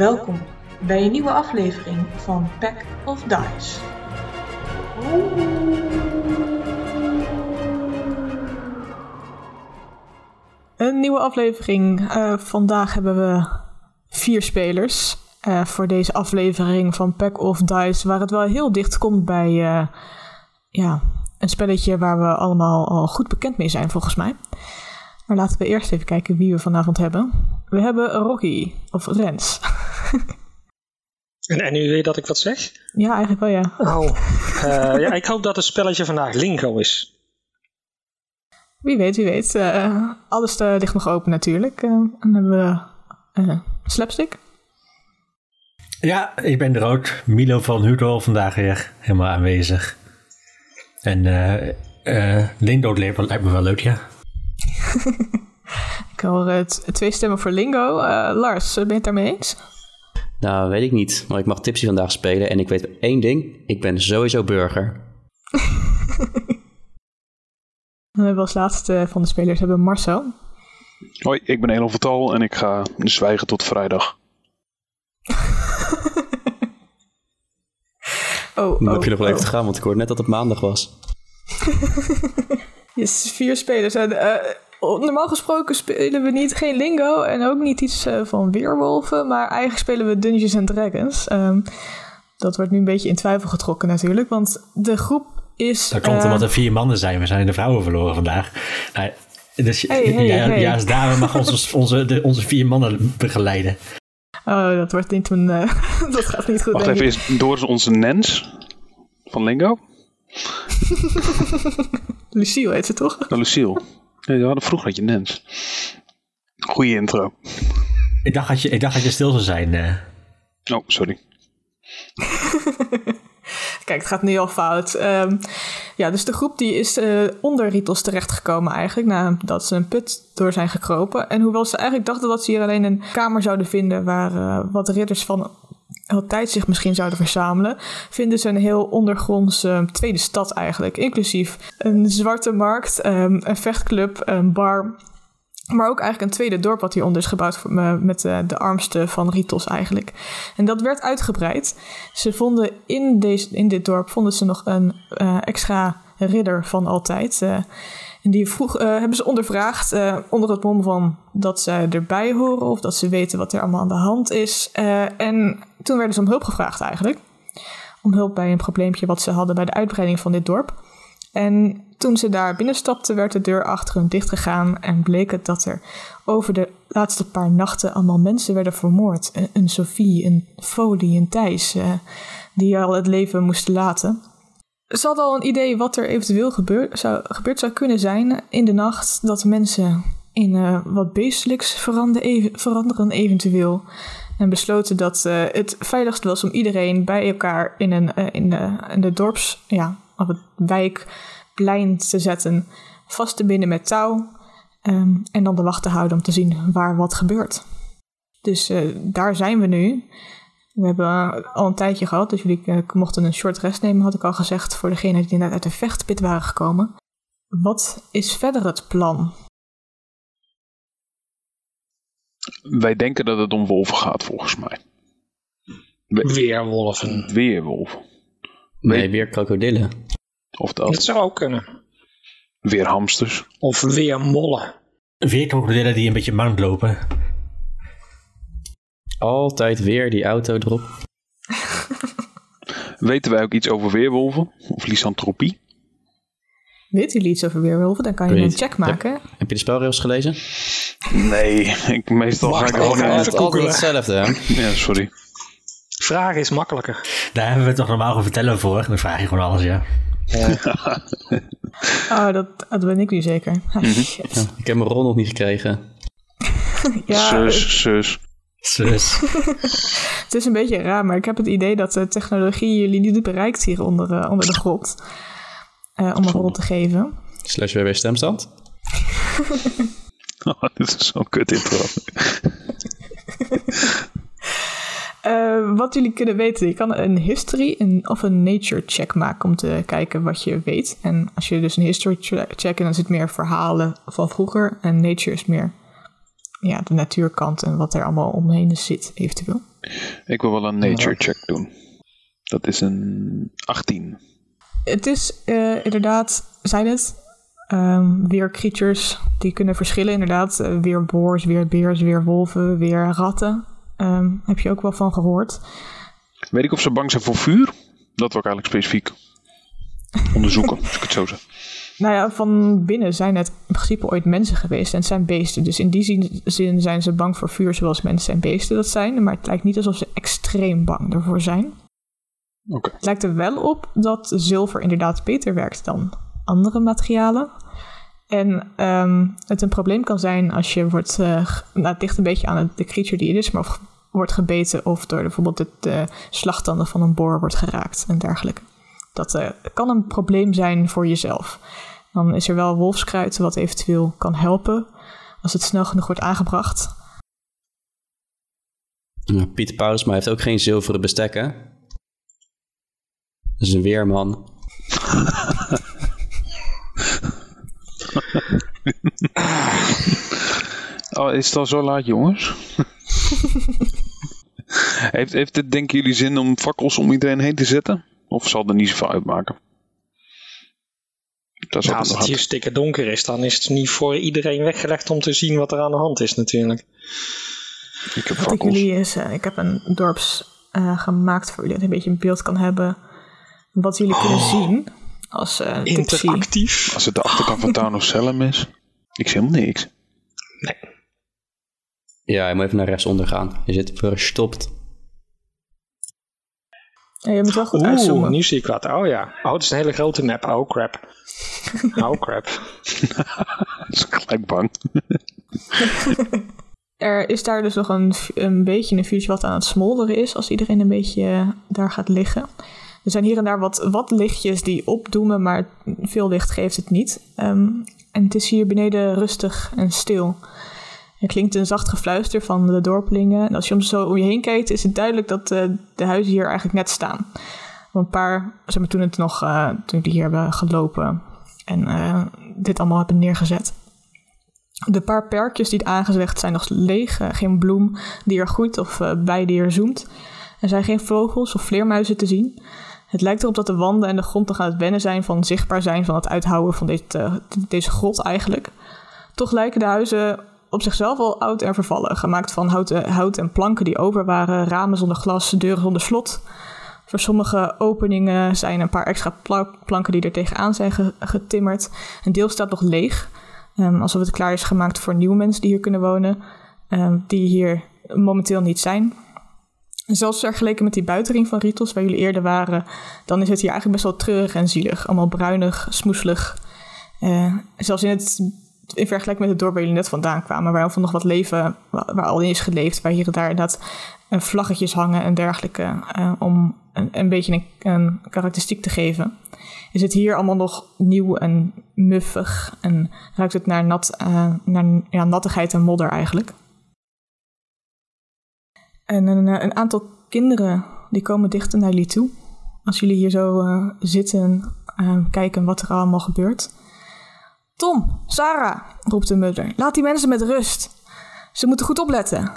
Welkom bij een nieuwe aflevering van Pack of Dice. Een nieuwe aflevering. Eh, vandaag hebben we vier spelers eh, voor deze aflevering van Pack of Dice, waar het wel heel dicht komt bij eh, ja, een spelletje waar we allemaal al goed bekend mee zijn, volgens mij. Maar laten we eerst even kijken wie we vanavond hebben. We hebben Rocky, of Rens. En, en nu weet dat ik wat zeg? ja, eigenlijk wel ja. Oh. Eh, ja, ik hoop dat het spelletje vandaag Lingo is. Wie weet, wie weet. Eh, alles eh, ligt nog open natuurlijk. Eh, en dan hebben we eh, Slapstick. Ja, ik ben de rood. Milo van Hudol vandaag weer helemaal aanwezig. En eh eh Lindo lijkt me lijkt me wel leuk, ja. Ik hoor eh, t- twee stemmen voor Lingo. Eh, Lars, ben je het daarmee eens? Nou, weet ik niet. Maar ik mag Tipsy vandaag spelen. En ik weet één ding. Ik ben sowieso burger. Dan hebben we als laatste van de spelers hebben Marcel. Hoi, ik ben Elon Vertal en ik ga zwijgen tot vrijdag. Oh, Dan oh, heb je nog wel oh. even te gaan, want ik hoorde net dat het maandag was. Yes, vier spelers. En, eh, normaal gesproken spelen we niet geen lingo en ook niet iets eh, van weerwolven, maar eigenlijk spelen we Dungeons and Dragons. Ehm, dat wordt nu een beetje in twijfel getrokken natuurlijk, want de groep is... Dat komt eh, omdat er vier mannen zijn. We zijn de vrouwen verloren vandaag. Nou, dus Hey, hey, ja, hey. als dame mag onze, onze, de, onze vier mannen begeleiden. Oh, dat wordt niet eh, dat gaat niet goed, Wacht denk even, ik. is Doris onze Nens van Lingo? Lucille heet ze toch? Nou, Lucille. Nee, we hadden vroeger had je Nens. Goeie intro. Ik dacht dat je, ik dacht dat je stil zou zijn. eh. Oh, sorry. Kijk, het gaat nu al fout. Ehm, ja, dus de groep die is eh, onder Ritos terechtgekomen eigenlijk, nadat ze een put door zijn gekropen. En hoewel ze eigenlijk dachten dat ze hier alleen een kamer zouden vinden waar eh, wat ridders van altijd zich misschien zouden verzamelen, vinden ze een heel ondergronds eh, tweede stad eigenlijk, inclusief een zwarte markt, ehm, een vechtclub, een bar, maar ook eigenlijk een tweede dorp wat hieronder is gebouwd eh, met eh, de armste van Ritos eigenlijk. En dat werd uitgebreid. Ze vonden in, deze, in dit dorp vonden ze nog een eh, extra ridder van altijd. En die vroeg, eh, hebben ze ondervraagd eh, onder het mom van dat ze erbij horen of dat ze weten wat er allemaal aan de hand is. Eh, en toen werden ze om hulp gevraagd eigenlijk. Om hulp bij een probleempje wat ze hadden bij de uitbreiding van dit dorp. En toen ze daar binnenstapten, werd de deur achter hen dichtgegaan en bleek het dat er over de laatste paar nachten allemaal mensen werden vermoord. Een, Sophie, een Folie, een Thijs, die al het leven moesten laten. Ze hadden al een idee wat er eventueel gebeur, zou, gebeurd zou kunnen zijn in de nacht, dat mensen in eh, wat beestelijks veranderen, veranderen eventueel. En besloten dat eh, het veiligst was om iedereen bij elkaar in, een, eh, in, de, in de dorps, ja, of het wijkplein te zetten, vast te binden met touw. ehm, en dan de wacht te houden om te zien waar wat gebeurt. Dus daar zijn we nu. We hebben eh, al een tijdje gehad, dus jullie eh, mochten een short rest nemen, had ik al gezegd, voor degenen die net uit de vechtpit waren gekomen. Wat is verder het plan? Wij denken dat het om wolven gaat, volgens mij. We- Weerwolven. Weerwolven. Nee, weer krokodillen. Of Dat dat. zou ook kunnen. Weer hamsters. Of weermollen. Vier krokodillen die een beetje mank lopen. Altijd weer die auto erop. Weten wij ook iets over weerwolven? Of lysantropie? Weten jullie iets over weerwolven? Dan kan je Weet een check maken. Heb je de spelregels gelezen? Nee, ik, meestal ga ik gewoon even, in. even altijd googelen. hetzelfde, hè? Ja, sorry. Vragen is makkelijker. Daar hebben we het toch normaal over vertellen voor. Dan vraag je gewoon alles, ja. Oh, dat, dat ben ik nu zeker. Ah, Mhm. shit. Ik heb mijn rol nog niet gekregen. Ja, Zus, zus. Zus. het is een beetje raar, maar ik heb het idee dat de technologie jullie niet bereikt hier onder, eh, onder de grond. Eh, om een rol te geven. Slash WW stemstand. Oh, dit is zo'n kut intro. Eh, wat jullie kunnen weten, je kan een history een, of een nature check maken om te kijken wat je weet. En als je dus een history che- check en dan zit meer verhalen van vroeger. En nature is meer ja, de natuurkant en wat er allemaal omheen zit, eventueel. Ik wil wel een nature check doen. Dat is een 18. Het is eh, inderdaad, zijn het, ehm, weer creatures die kunnen verschillen. Inderdaad, eh, weer boors, weer beers, weer wolven, weer ratten. Ehm, heb je ook wel van gehoord. Weet ik of ze bang zijn voor vuur? Dat wil ik eigenlijk specifiek onderzoeken, als ik het zo zeg. Nou ja, van binnen zijn het in principe ooit mensen geweest en het zijn beesten. Dus in die zin, zijn ze bang voor vuur zoals mensen en beesten dat zijn. Maar het lijkt niet alsof ze extreem bang ervoor zijn. Het lijkt er wel op dat zilver inderdaad beter werkt dan andere materialen. En ehm, het een probleem kan zijn als je wordt, eh, g- nou, het ligt een beetje aan het- de creature die het is, maar of wordt gebeten of door bijvoorbeeld de, de slagtanden van een boor wordt geraakt en dergelijke. Dat eh, kan een probleem zijn voor jezelf. Dan is er wel wolfskruid wat eventueel kan helpen als het snel genoeg wordt aangebracht. Ja, Pieter Paulusma heeft ook geen zilveren bestek, hè? Dat is een weerman. Oh, is het al zo laat, jongens? heeft, heeft het, denken jullie, zin om fakkels om iedereen heen te zetten? Of zal er niet zoveel uitmaken? Dat is als het hier hard. stikken donker is, dan is het niet voor iedereen weggelegd om te zien wat er aan de hand is natuurlijk. Ik heb Wat ik jullie is, eh, ik heb een dorps eh, gemaakt voor jullie, dat je een beetje een beeld kan hebben wat jullie kunnen zien als eh. Interactief. Als het de achterkant van Town of Salem is. Ik zie helemaal niks. Ja, je moet even naar rechtsonder gaan. Je zit verstopt. Ja, je moet wel goed Oeh, uitzoomen. nu zie ik wat. Oh ja. Oh, het is een hele grote map. Oh crap. Oh crap. Dat is gelijk bang. Er is daar dus nog een, een beetje een vuurtje wat aan het smolderen is als iedereen een beetje eh, daar gaat liggen. Er zijn hier en daar wat, wat lichtjes die opdoemen, maar veel licht geeft het niet. Ehm, en het is hier beneden rustig en stil. Er klinkt een zacht gefluister van de dorpelingen. En als je om zo om je heen kijkt, is het duidelijk dat eh, de huizen hier eigenlijk net staan. Een paar, zeg maar, toen, het nog, eh, toen die hier hebben gelopen en eh, dit allemaal hebben neergezet. De paar perkjes die aangelegd zijn nog leeg. geen bloem die er groeit of bij die er zoemt. Er zijn geen vogels of vleermuizen te zien. Het lijkt erop dat de wanden en de grond nog aan het wennen zijn van zichtbaar zijn van het uithouden van dit, deze grot eigenlijk. Toch lijken de huizen op zichzelf al oud en vervallen. Gemaakt van houten, hout en planken die over waren, ramen zonder glas, deuren zonder slot. Voor sommige openingen zijn een paar extra pla- planken die er tegenaan zijn ge- getimmerd. Een deel staat nog leeg. Ehm, alsof het klaar is gemaakt voor nieuwe mensen die hier kunnen wonen, ehm, die hier momenteel niet zijn. Zelfs vergeleken met die buitenring van Ritos, waar jullie eerder waren, dan is het hier eigenlijk best wel treurig en zielig. Allemaal bruinig, smoeselig. Eh, zelfs in, het, in vergelijking met het dorp waar jullie net vandaan kwamen, waar heel nog wat leven, waar, al in is geleefd, waar hier en daar inderdaad eh, vlaggetjes hangen en dergelijke, eh, om een, een beetje een, een karakteristiek te geven is het hier allemaal nog nieuw en muffig en ruikt het naar, nat, eh, naar ja, nattigheid en modder eigenlijk. En een, een aantal kinderen die komen dichter naar jullie toe. Als jullie hier zo zitten en kijken wat er allemaal gebeurt. Tom, Sarah, roept de moeder, laat die mensen met rust. Ze moeten goed opletten.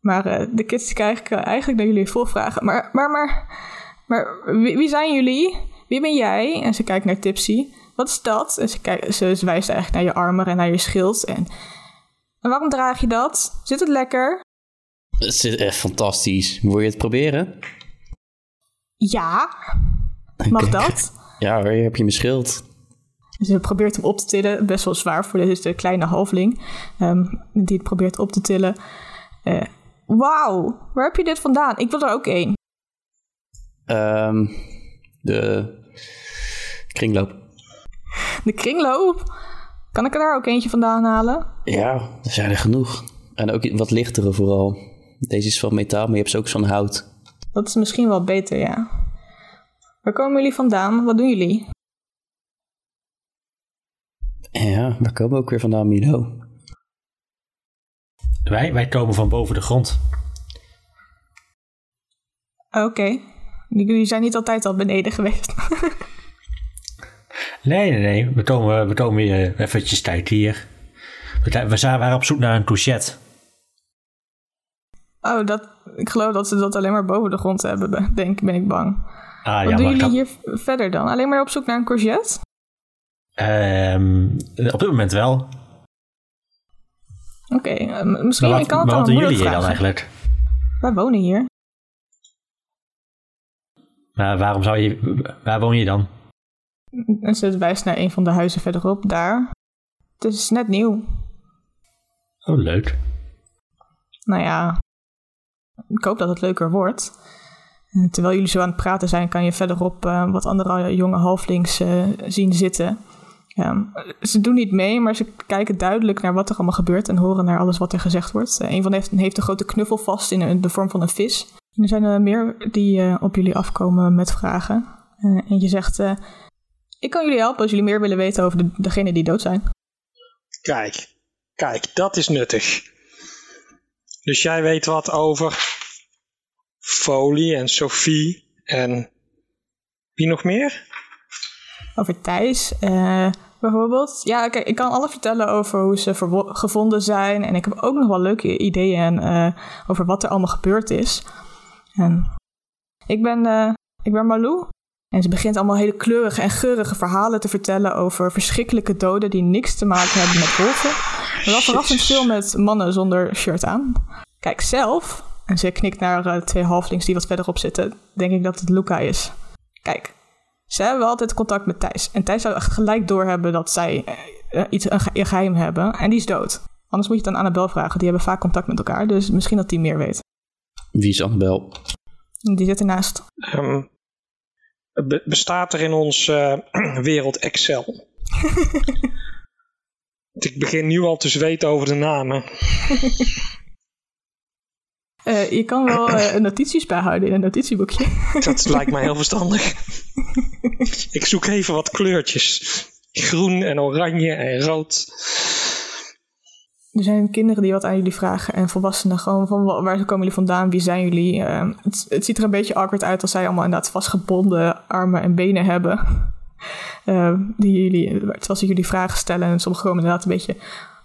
Maar eh, de kids die krijgen eigenlijk naar jullie vol vragen. Maar, maar, maar, maar wie, wie zijn jullie? Wie ben jij? En ze kijkt naar Tipsy. Wat is dat? En ze, kijkt, ze, ze wijst eigenlijk naar je armen en naar je schild. En, en waarom draag je dat? Zit het lekker? Het is echt fantastisch. Wil je het proberen? Ja. Mag dat? Ja hoor, hier heb je mijn schild. Ze probeert hem op te tillen. Best wel zwaar voor dit is de kleine halfling. ehm, die het probeert op te tillen. Eh, Wauw, waar heb je dit vandaan? Ik wil er ook één. Ehm, de kringloop. De kringloop. Kan ik er daar ook eentje vandaan halen? Ja, er zijn er genoeg. En ook wat lichtere vooral. Deze is van metaal, maar je hebt ze ook van hout. Dat is misschien wel beter, ja. Waar komen jullie vandaan? Wat doen jullie? Ja, waar komen we ook weer vandaan, Milo? Wij, wij komen van boven de grond. Oké. Jullie zijn niet altijd al beneden geweest. Nee, nee, nee. We komen, we komen hier eventjes tijd hier. We, we zijn- waren op zoek naar een couchette. Oh, dat, ik geloof dat ze dat alleen maar boven de grond hebben, denk, ben ik bang. Ah, Wat ja, doen maar ik jullie hier verder dan? Alleen maar op zoek naar een courgette? Ehm, op dit moment wel. Oké, eh, misschien Maar ik wat, kan het aan wat doen jullie hier dan eigenlijk? Wij wonen hier. Maar waarom zou je... Waar woon je dan? En ze wijst naar een van de huizen verderop, daar. Het is net nieuw. Oh, leuk. Nou ja, ik hoop dat het leuker wordt. En terwijl jullie zo aan het praten zijn, kan je verderop eh, wat andere jonge halflings eh, zien zitten. Ja, ze doen niet mee, maar ze kijken duidelijk naar wat er allemaal gebeurt en horen naar alles wat er gezegd wordt. Eh, een van hen heeft, heeft een grote knuffel vast in een- de vorm van een vis. En er zijn er meer die eh, op jullie afkomen met vragen. Eh, eentje zegt: eh, Ik kan jullie helpen als jullie meer willen weten over de, degenen die dood zijn. Kijk, kijk, dat is nuttig. Dus jij weet wat over Folie en Sophie en wie nog meer? Over Thijs, eh, bijvoorbeeld. Ja, kijk, ik kan alles vertellen over hoe ze gevonden zijn. En ik heb ook nog wel leuke ideeën eh, over wat er allemaal gebeurd is. En ik ben, eh, ik ben Malou. En ze begint allemaal hele kleurige en geurige verhalen te vertellen over verschrikkelijke doden die niks te maken hebben met wolven. Maar wel verrassend veel met mannen zonder shirt aan. Kijk, zelf, en ze knikt naar eh, twee halflings die wat verderop zitten, denk ik dat het Luca is. Kijk, ze hebben altijd contact met Thijs. En Thijs zou echt gelijk doorhebben dat zij eh, eh, iets een, ge- een geheim hebben. En die is dood. Anders moet je het aan Annabel vragen. Die hebben vaak contact met elkaar. Dus misschien dat die meer weet. Wie is Annabel? Die zit ernaast. Ehm, be- bestaat er in ons eh, wereld Excel? Ik begin nu al te zweten over de namen. Eh, je kan wel eh, notities bijhouden in een notitieboekje. Dat lijkt mij heel verstandig. Ik zoek even wat kleurtjes. Groen en oranje en rood. Er zijn kinderen die wat aan jullie vragen. En volwassenen gewoon van wa- waar komen jullie vandaan? Wie zijn jullie? Eh, het, het ziet er een beetje awkward uit als zij allemaal inderdaad vastgebonden armen en benen hebben. Eh, die jullie, terwijl ze jullie vragen stellen. En sommigen komen inderdaad een beetje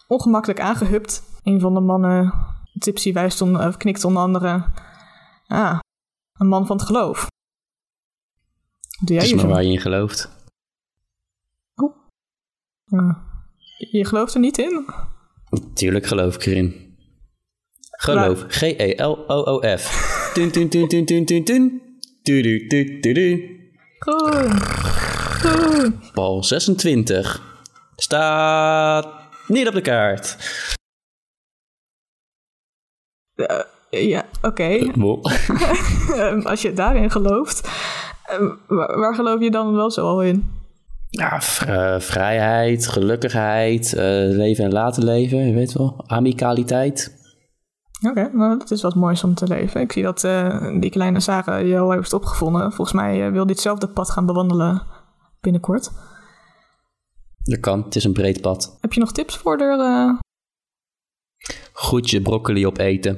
ongemakkelijk aangehupt. Een van de mannen, Tipsy wijst on, knikt onder andere. Ah, een man van het geloof. Doe jij Het is maar zo? waar je in gelooft. Eh, je gelooft er niet in? Natuurlijk geloof ik erin. Geloof. G-E-L-O-O-F. Tun tun tun tun tun tun tun. Tu du tu du. Goed. Goed. Bal 26. Staat niet op de kaart. Eh, ja, oké. Ehm, als je daarin gelooft, waar, waar geloof je dan wel zo al in? Ja, eh, vrijheid, gelukkigheid, eh, leven en laten leven, je weet wel. Amicaliteit. Oké, nou, dat is wat moois om te leven. Ik zie dat eh, die kleine Sarah je al heeft opgevonden. Volgens mij wil ditzelfde pad gaan bewandelen binnenkort. Dat kan, het is een breed pad. Heb je nog tips voor de... eh, Goed je broccoli opeten.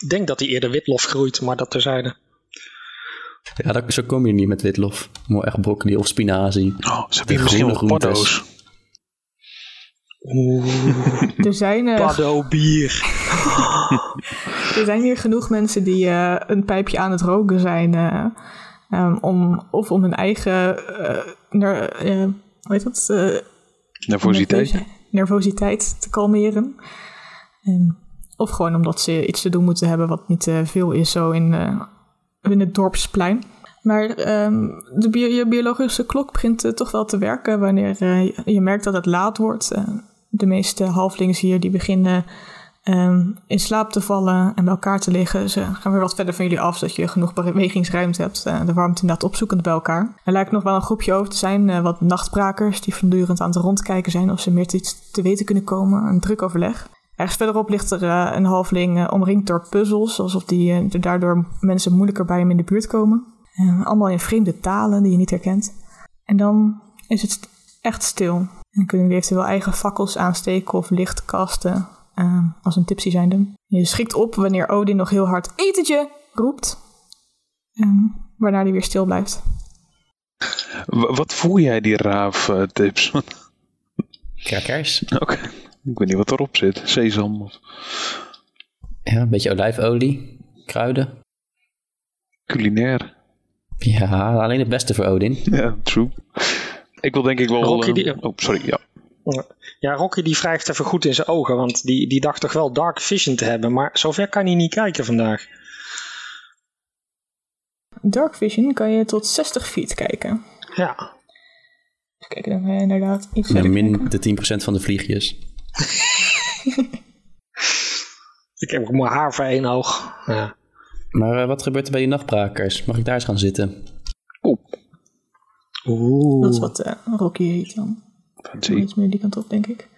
Ik denk dat hij eerder witlof groeit, maar dat terzijde. Ja, dat, zo kom je niet met witlof. Moet echt broccoli of spinazie. Oh, ze De hebben misschien wel paddo's. Oeh, er, zijn, eh, paddo bier. er zijn hier genoeg mensen die eh, een pijpje aan het roken zijn. eh, ehm, om, of om hun eigen... eh, ner- eh, hoe heet dat? Eh, Nervositeit. nervositeit te kalmeren. En, of gewoon omdat ze iets te doen moeten hebben wat niet te veel is zo in, eh, in het dorpsplein. Maar ehm, de je biologische klok begint eh, toch wel te werken wanneer eh, je- merkt dat het laat wordt. Eh, de meeste halflings hier die beginnen ehm, in slaap te vallen en bij elkaar te liggen. Ze gaan weer wat verder van jullie af, zodat je genoeg bewegingsruimte hebt. De warmte inderdaad opzoekend bij elkaar. Er lijkt nog wel een groepje over te zijn, wat nachtbrakers die voortdurend aan het rondkijken zijn of ze meer iets te weten kunnen komen. Een druk overleg. Ergens verderop ligt er eh, een halfling eh, omringd door puzzels, alsof die, eh, er daardoor mensen moeilijker bij hem in de buurt komen. Eh, allemaal in vreemde talen die je niet herkent. En dan is het echt stil. En dan kunnen jullie eventueel eigen fakkels aansteken of licht kasten, eh, als een tipsy zijnde. Je schrikt op wanneer Odin nog heel hard etentje roept. Eh, waarna hij weer stil blijft. W- wat voel jij die raaf tips? Crackers. Oké. Ik weet niet wat erop zit. Sesam. Of... Ja, een beetje olijfolie. Kruiden? Culinair. Ja, alleen het beste voor Odin. Ja, true. Ik wil denk ik wel... Rocky eh, die- oh, sorry, ja. Ja, Rocky die wrijft even goed in zijn ogen, want die, die dacht toch wel dark vision te hebben, maar zover kan hij niet kijken vandaag. Dark Vision kan je tot 60 feet kijken. Ja, Even kijken, dan je inderdaad iets Ja, min kijken. de 10% van de vliegjes. ik heb ook mijn haar voor één oog. Ja. Maar eh, wat gebeurt er bij die nachtbrakers? Mag ik daar eens gaan zitten? Oeh. Dat is wat eh, Rocky heet dan. Fancy. Iets meer die kant op, denk ik.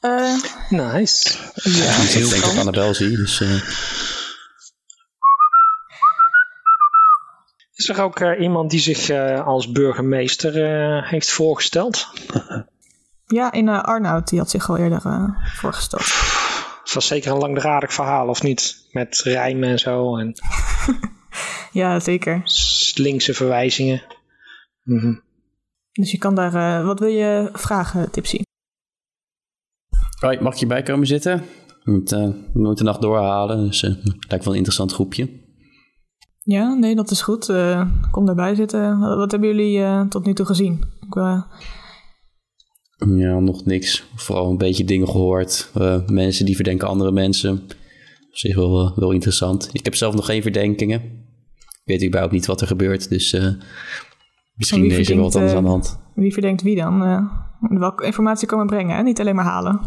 Eh, Nice. ja, Ik denk dat ik Annabel zie, dus... eh, Is er ook eh, iemand die zich eh, als burgemeester eh, heeft voorgesteld? ja, in eh, Arnoud, die had zich al eerder eh, voorgesteld. Het was zeker een langdradig verhaal, of niet? Met rijmen en zo en Ja, zeker. linkse verwijzingen. Mhm. Dus je kan daar... eh, wat wil je vragen, Tipsy? Hoi, mag ik hierbij komen zitten? We moeten, eh, we moeten de nacht doorhalen, dus lijkt wel een interessant groepje. Ja, nee, dat is goed. Eh, kom daarbij zitten. Wat, hebben jullie eh, tot nu toe gezien? Ik, Ja, nog niks. Vooral een beetje dingen gehoord. Eh, mensen die verdenken andere mensen. Op zich wel, eh, wel interessant. Ik heb zelf nog geen verdenkingen. Ik weet überhaupt niet wat er gebeurt, dus eh, misschien is er wel wat anders aan de hand. wie verdenkt wie dan? Eh, welke informatie komen brengen, hè? niet alleen maar halen.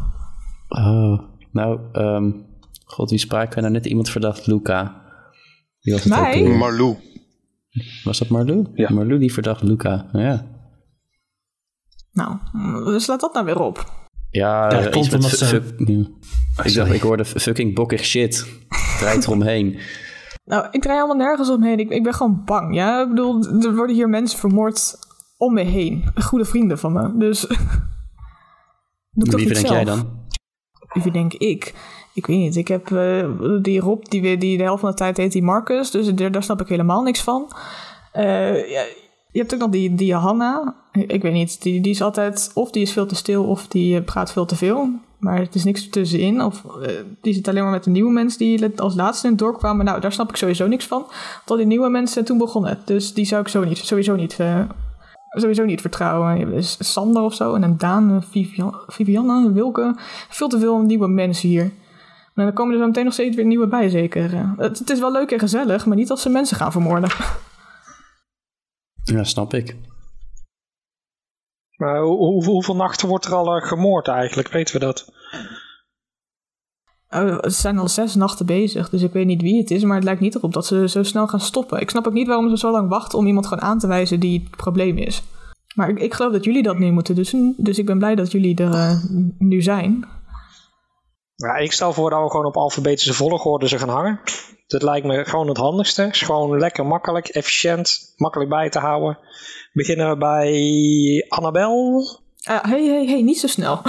Oh, nou, ehm, god, wie spraken we nou net? Iemand verdacht Luca. Wie was het Mij? Marlou. Was dat Marlou? Ja. Marlou die verdacht Luca, ja. Nou, dus laat dat nou weer op. Ja, Ja, eh, dat komt omdat ze-. Ik dacht, ik hoorde fucking bokkig shit. Draait eromheen. Nou, ik draai helemaal nergens omheen. Ik, ik ben gewoon bang, ja? Ik bedoel, er worden hier mensen vermoord om me heen. Goede vrienden van me, dus... Doe Wie zelf? jij dan? Wie denk ik? Ik weet niet. Ik heb eh, die Rob, die, weer- die de helft van de tijd heet die Marcus. Dus daar, daar snap ik helemaal niks van. Eh, ja, je hebt ook nog die, die Johanna. Ik weet niet. Die, die is altijd... Of die is veel te stil of die eh, praat veel te veel. Maar het is niks tussenin. Of eh, die zit alleen maar met de nieuwe mensen die als laatste in het dorp kwamen. Nou, daar snap ik sowieso niks van. Tot die nieuwe mensen toen begonnen. Dus die zou ik zo niet, sowieso niet... eh, Sowieso niet vertrouwen. Dus Sander of zo. En een Daan, een Vivian, Vivianne, Wilke. Veel te veel nieuwe mensen hier. En dan komen er zo meteen nog steeds weer nieuwe bij, zeker. Het is wel leuk en gezellig, maar niet als ze mensen gaan vermoorden. Ja, snap ik. Maar hoe- hoe- hoeveel nachten wordt er al eh, gemoord eigenlijk? Weten we dat? Eh, Ze zijn al zes nachten bezig, dus ik weet niet wie het is. Maar het lijkt niet erop dat ze zo snel gaan stoppen. Ik snap ook niet waarom ze zo lang wachten om iemand gewoon aan te wijzen die het probleem is. Maar ik, ik geloof dat jullie dat nu moeten doen. Dus ik ben blij dat jullie er eh, nu zijn. Ja, ik stel voor dat we gewoon op alfabetische volgorde ze gaan hangen. Dat lijkt me gewoon het handigste. Is gewoon lekker makkelijk, efficiënt, makkelijk bij te houden. Beginnen we bij Annabel. Ah, hey, hey, hey, niet zo snel.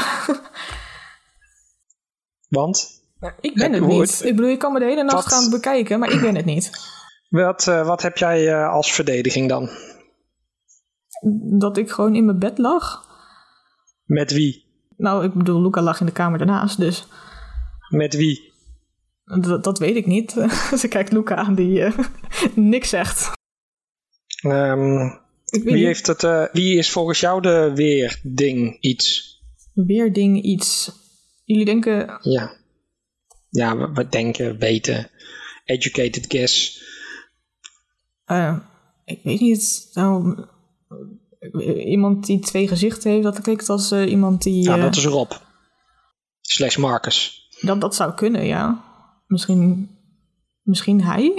Want ik ben het niet. Ik bedoel, je kan me de hele nacht Wat? gaan bekijken, maar ik ben het niet. wat, eh, wat heb jij eh, als verdediging dan? Dat ik gewoon in mijn bed lag. Met wie? Nou, ik bedoel, Luca lag in de kamer daarnaast, dus Met wie? Dat, dat weet ik niet. Ze kijkt Luca aan die eh, niks zegt. Ehm, wie, heeft het, eh, wie is volgens jou de weerding iets? Weer ding iets. Jullie denken, Ja. Ja, we, we denken, weten. Educated guess. eh, ik weet niet, nou, iemand die twee gezichten heeft, dat klinkt als iemand die... Ja, dat is Rob. Slash Marcus. dat, dat zou kunnen, ja. Misschien, misschien hij?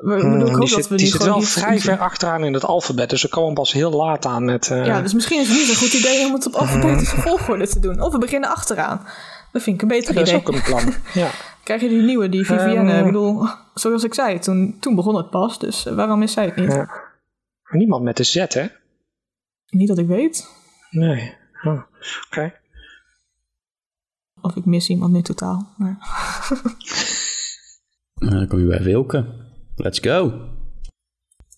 Ik bedoel, ik Hmm, hoop die dat zit, we die nu zit gewoon wel vrij ver achteraan in het alfabet, dus we komen pas heel laat aan met... eh, Ja, dus misschien is het niet een goed idee om het op alfabetische volgorde te doen. Of we beginnen achteraan. Dat vind ik een beter dat is idee. ook een plan. ja. Krijg je die nieuwe, die Vivienne? Ehm. ik bedoel, zoals ik zei, toen, toen begon het pas. Dus eh, waarom is zij het niet? Ja. Niemand met de Z, hè? Niet dat ik weet. Nee. Oh, Oké. Of ik mis iemand nu totaal. Maar... Nou, dan kom je bij Wilke. Let's go.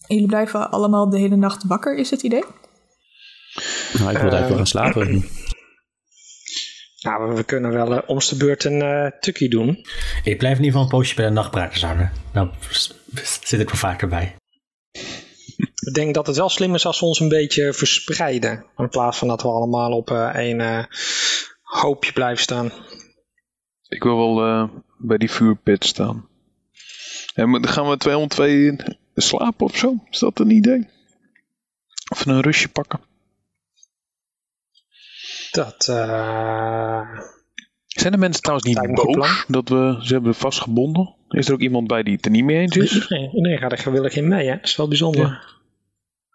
En jullie blijven allemaal de hele nacht wakker, is het idee? Nou, ik wil eigenlijk wel gaan slapen. Nou, we, kunnen wel eh, omste beurt een eh tukkie doen. Ik blijf in ieder geval een poosje bij de nachtbrakers hangen. Nou s- zit ik wel vaker bij. Ik denk dat het wel slim is als we ons een beetje verspreiden. In plaats van dat we allemaal op eh, één eh, hoopje blijven staan. Ik wil wel eh, bij die vuurpit staan. En dan gaan we 202 slapen of zo? Is dat een idee? Of een rustje pakken? Dat, eh, Zijn de mensen trouwens niet boos dat we ze hebben vastgebonden? Is er ook iemand bij die het er niet mee eens is? iedereen, iedereen gaat er gewillig in mee, hè? Dat is wel bijzonder.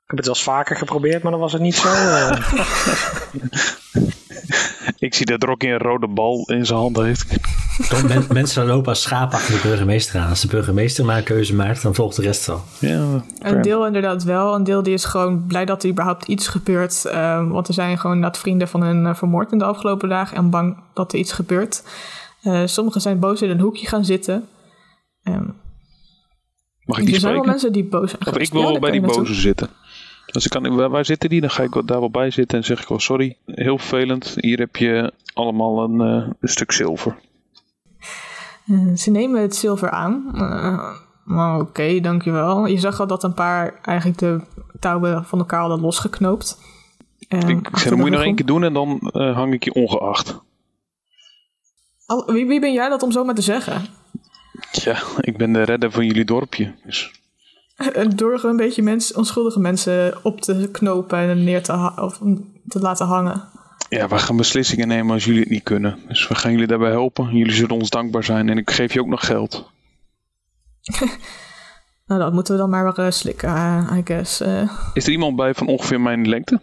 Ik heb het wel eens vaker geprobeerd, maar dan was het niet zo. eh. Ik zie dat Rocky een rode bal in zijn hand heeft. Men- mensen lopen als schapen achter de burgemeester aan. Als de burgemeester maar een keuze maakt, dan volgt de rest wel. Ja, Een deel inderdaad wel. Een deel die is gewoon blij dat er überhaupt iets gebeurt. eh, want er zijn gewoon net vrienden van hun eh, vermoord in de afgelopen dagen. En bang dat er iets gebeurt. Eh, sommigen zijn boos in een hoekje gaan zitten. Ehm, Mag ik die er zijn wel mensen die boos zijn Of ik wil Ja, wel daar bij die je naartoe. boze zitten. Dus ik kan, waar, waar zitten die? Dan ga ik daar wel bij zitten en zeg ik wel sorry. Heel vervelend. Hier heb je allemaal een, eh, een stuk zilver. Eh, ze nemen het zilver aan. Maar oké, dankjewel. Je zag al dat een paar eigenlijk de touwen van elkaar hadden losgeknoopt. Ik zei, dat moet je nog één keer doen en dan eh, hang ik je ongeacht. Al- wie, wie ben jij dat om zo maar te zeggen? Ja, ik ben de redder van jullie dorpje. Dus Door een beetje mensen, onschuldige mensen op te knopen en neer te, of te laten hangen. ja, we gaan beslissingen nemen als jullie het niet kunnen. Dus we gaan jullie daarbij helpen. Jullie zullen ons dankbaar zijn en ik geef je ook nog geld. Nou, dat moeten we dan maar weer eh, slikken, eh, I guess. Eh, Is er iemand bij van ongeveer mijn lengte?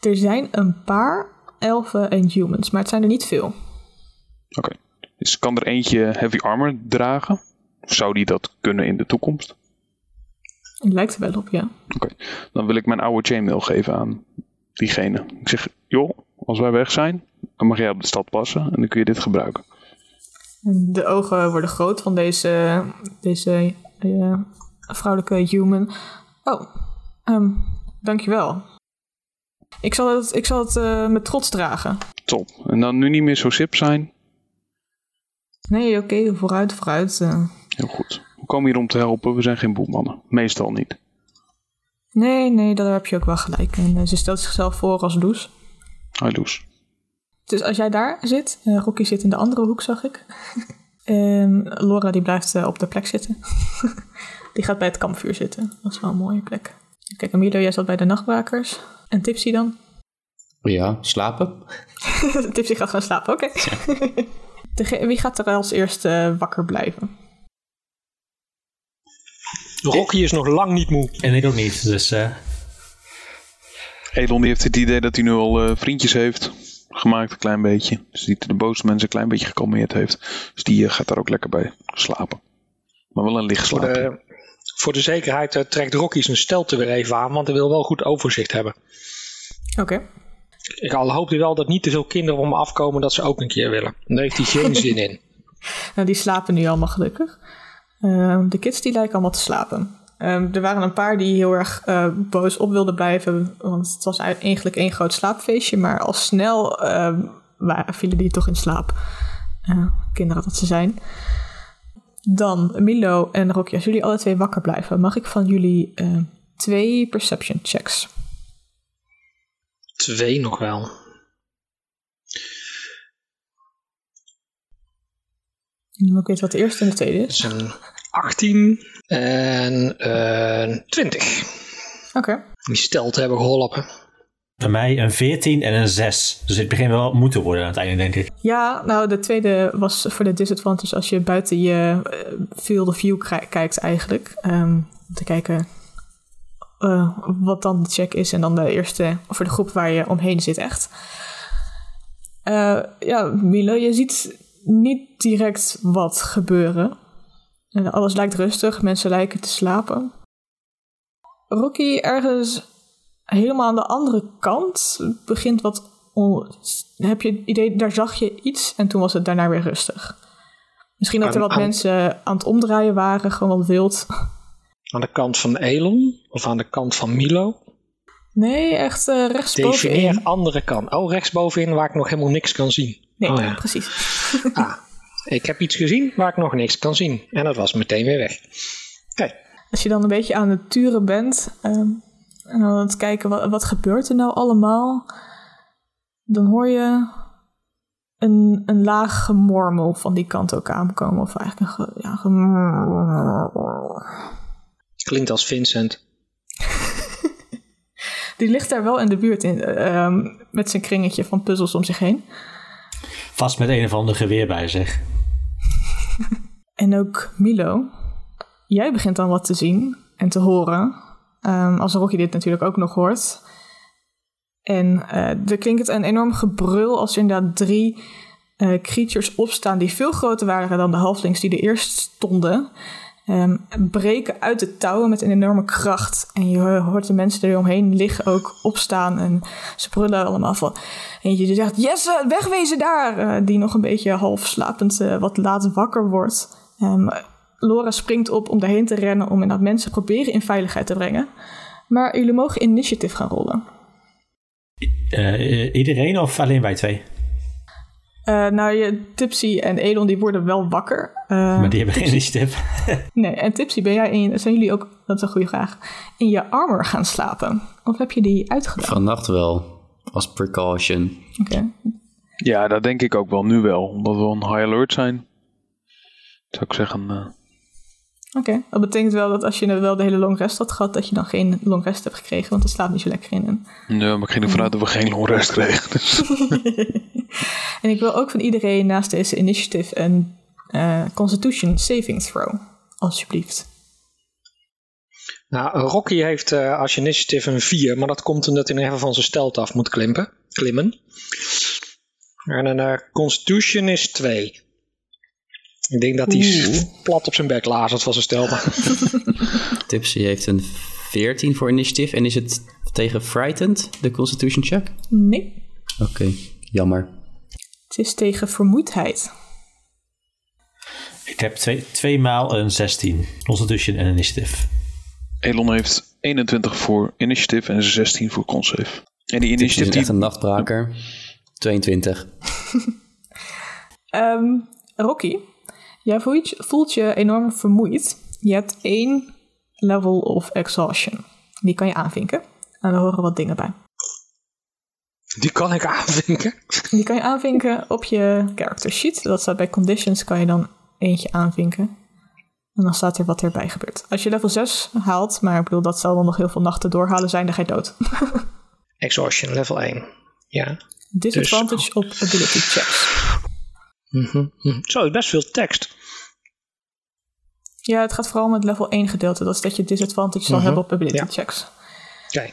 er zijn een paar elfen en humans, maar het zijn er niet veel. Oké. Dus kan er eentje heavy armor dragen? Zou die dat kunnen in de toekomst? Het lijkt er wel op, ja. Oké, dan wil ik mijn oude chainmail geven aan diegene. Ik zeg, joh, als wij weg zijn, dan mag jij op de stad passen en dan kun je dit gebruiken. De ogen worden groot van deze, deze eh, vrouwelijke human. Oh, ehm dankjewel. Ik zal het, ik zal het eh, met trots dragen. Top. En dan nu niet meer zo sip zijn. Nee, oké, vooruit, vooruit. eh. Heel goed. We komen hier om te helpen. We zijn geen boelmannen. Meestal niet. nee, nee, daar heb je ook wel gelijk. En eh, ze stelt zichzelf voor als Loes. Hi Loes. Dus als jij daar zit, eh Rocky zit in de andere hoek, zag ik. en Laura die blijft eh, op de plek zitten. die gaat bij het kampvuur zitten. Dat is wel een mooie plek. Kijk, Emilio, jij zat bij de nachtwakers. En Tipsy dan? Ja, slapen? Tipsy gaat gaan slapen, oké. Wie gaat er als eerste eh, wakker blijven? Rocky is nog lang niet moe. En ik ook niet, dus eh, Elon die heeft het idee dat hij nu al eh, vriendjes heeft gemaakt, een klein beetje. Dus die de boze mensen een klein beetje gekalmeerd heeft. Dus die eh, gaat daar ook lekker bij slapen. Maar wel een licht Voor slaapje. de, voor de zekerheid eh, trekt Rocky zijn stelte weer even aan, want hij wil wel goed overzicht hebben. Oké. Ik al hoop hij wel dat niet te veel kinderen op me afkomen dat ze ook een keer willen. Daar heeft hij geen zin in. Nou, die slapen nu allemaal gelukkig. Ehm, de kids die lijken allemaal te slapen. Ehm, er waren een paar die heel erg eh, boos op wilden blijven, want het was eigenlijk één groot slaapfeestje. Maar al snel ehm, wa- vielen die toch in slaap. Eh, kinderen dat ze zijn. Dan Milo en Rocky, als jullie alle twee wakker blijven, mag ik van jullie eh, twee perception checks? Twee nog wel. En dan moet ik weten wat de eerste en de tweede Dat is. is een 18 en een 20. Oké. Die stelte hebben geholpen. bij mij een 14 en een 6. Dus het begint wel moeten worden aan het einde, denk ik. Ja, nou, de tweede was voor de disadvantage als je buiten je eh, field of view kijkt eigenlijk. Ehm, om te kijken eh, wat dan de check is en dan de eerste voor de groep waar je omheen zit echt. Eh, ja, Milo, je ziet niet direct wat gebeuren. Eh, alles lijkt rustig, mensen lijken te slapen. Rocky ergens helemaal aan de andere kant begint wat. on- heb je het idee, daar zag je iets en toen was het daarna weer rustig. Misschien dat er wat aan- mensen aan het omdraaien waren, gewoon wat wild. Aan de kant van Elon of aan de kant van Milo. Nee, echt uh, rechtsbovenin. Defineer andere kant. Oh, rechtsbovenin waar ik nog helemaal niks kan zien. Nee, oh, ja. precies. ah, ik heb iets gezien waar ik nog niks kan zien. En dat was meteen weer weg. Oké. Als je dan een beetje aan het turen bent um, en aan het kijken wat, wat gebeurt er nou allemaal, dan hoor je een, een laag gemormel van die kant ook aankomen. Of eigenlijk een ja, gemormel. Klinkt als Vincent. die ligt daar wel in de buurt in, um, met zijn kringetje van puzzels om zich heen. Vast met een of ander geweer bij zich. en ook Milo, jij begint dan wat te zien en te horen. Um, als Rocky dit natuurlijk ook nog hoort. En uh, er klinkt een enorm gebrul als er inderdaad drie uh, creatures opstaan die veel groter waren dan de halflings die er eerst stonden. Um, breken uit de touwen met een enorme kracht. En je hoort de mensen er omheen liggen ook opstaan. En ze brullen allemaal van. Eentje die zegt: Jesse, wegwezen daar! Uh, die nog een beetje half slapend uh, wat laat wakker wordt. Um, Laura springt op om daarheen te rennen om inderdaad mensen proberen in veiligheid te brengen. Maar jullie mogen initiative gaan rollen. Iedereen of alleen wij twee? Uh, nou, je, Tipsy en Elon die worden wel wakker. Uh, maar die hebben geen initiative. nee, en Tipsy, ben jij in, zijn jullie ook, dat is een goede vraag, in je armor gaan slapen? Of heb je die uitgedaan? Vannacht wel, als precaution. Oké. Okay. Ja, dat denk ik ook wel nu wel, omdat we on high alert zijn. Zou ik zeggen... Oké, okay. dat betekent wel dat als je wel de hele long rest had gehad, dat je dan geen long rest hebt gekregen, want het slaapt niet zo lekker in. En... Nee, maar ik ging ervan uit dat we geen long rest kregen. Dus. en ik wil ook van iedereen naast deze initiative een uh, Constitution saving throw, alsjeblieft. Nou, Rocky heeft uh, als initiative een 4, maar dat komt omdat hij nog even van zijn stelt af moet klimpen, klimmen. En een uh, Constitution is 2. Ik denk dat hij Oeh. plat op zijn bek lazert van zijn stelte. Tipsy heeft een 14 voor initiative. En is het tegen Frightened, de Constitution check? Nee. Oké, okay, jammer. Het is tegen vermoeidheid. Ik heb twee, twee maal een 16. Constitution en initiative. Elon heeft 21 voor initiative en 16 voor consave. En die initiative... is echt een nachtbraker. 22. um, Rocky, Jij voelt je, voelt je enorm vermoeid. Je hebt één level of exhaustion. Die kan je aanvinken. En daar horen wat dingen bij. Die kan ik aanvinken? Die kan je aanvinken op je character sheet. Dat staat bij conditions, kan je dan eentje aanvinken. En dan staat er wat erbij gebeurt. Als je level 6 haalt, maar ik bedoel, dat zal dan nog heel veel nachten doorhalen zijn, dan ga je dood. exhaustion, level 1. Ja. Disadvantage dus... op ability checks. Mm -hmm. Zo, is best veel tekst. Ja, het gaat vooral om het level 1 gedeelte. Dat is dat je disadvantage zal mm -hmm. hebben op ability ja. checks. Oké.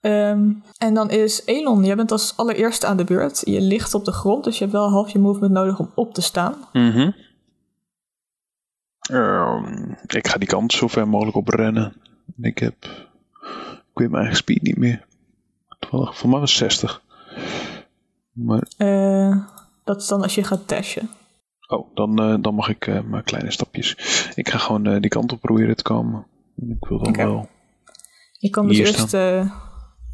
Um, en dan is Elon, jij bent als allereerste aan de beurt. Je ligt op de grond, dus je hebt wel half je movement nodig om op te staan. Mm -hmm. um, ik ga die kant zo ver mogelijk op rennen. Ik heb. Ik weet mijn eigen speed niet meer. Toevallig, voor mij was 60. Maar. Uh, dat is dan als je gaat dashen. Oh, dan, uh, dan mag ik uh, maar kleine stapjes. Ik ga gewoon uh, die kant op proberen te komen. Ik wil dan okay. wel. Je kan dus eerst,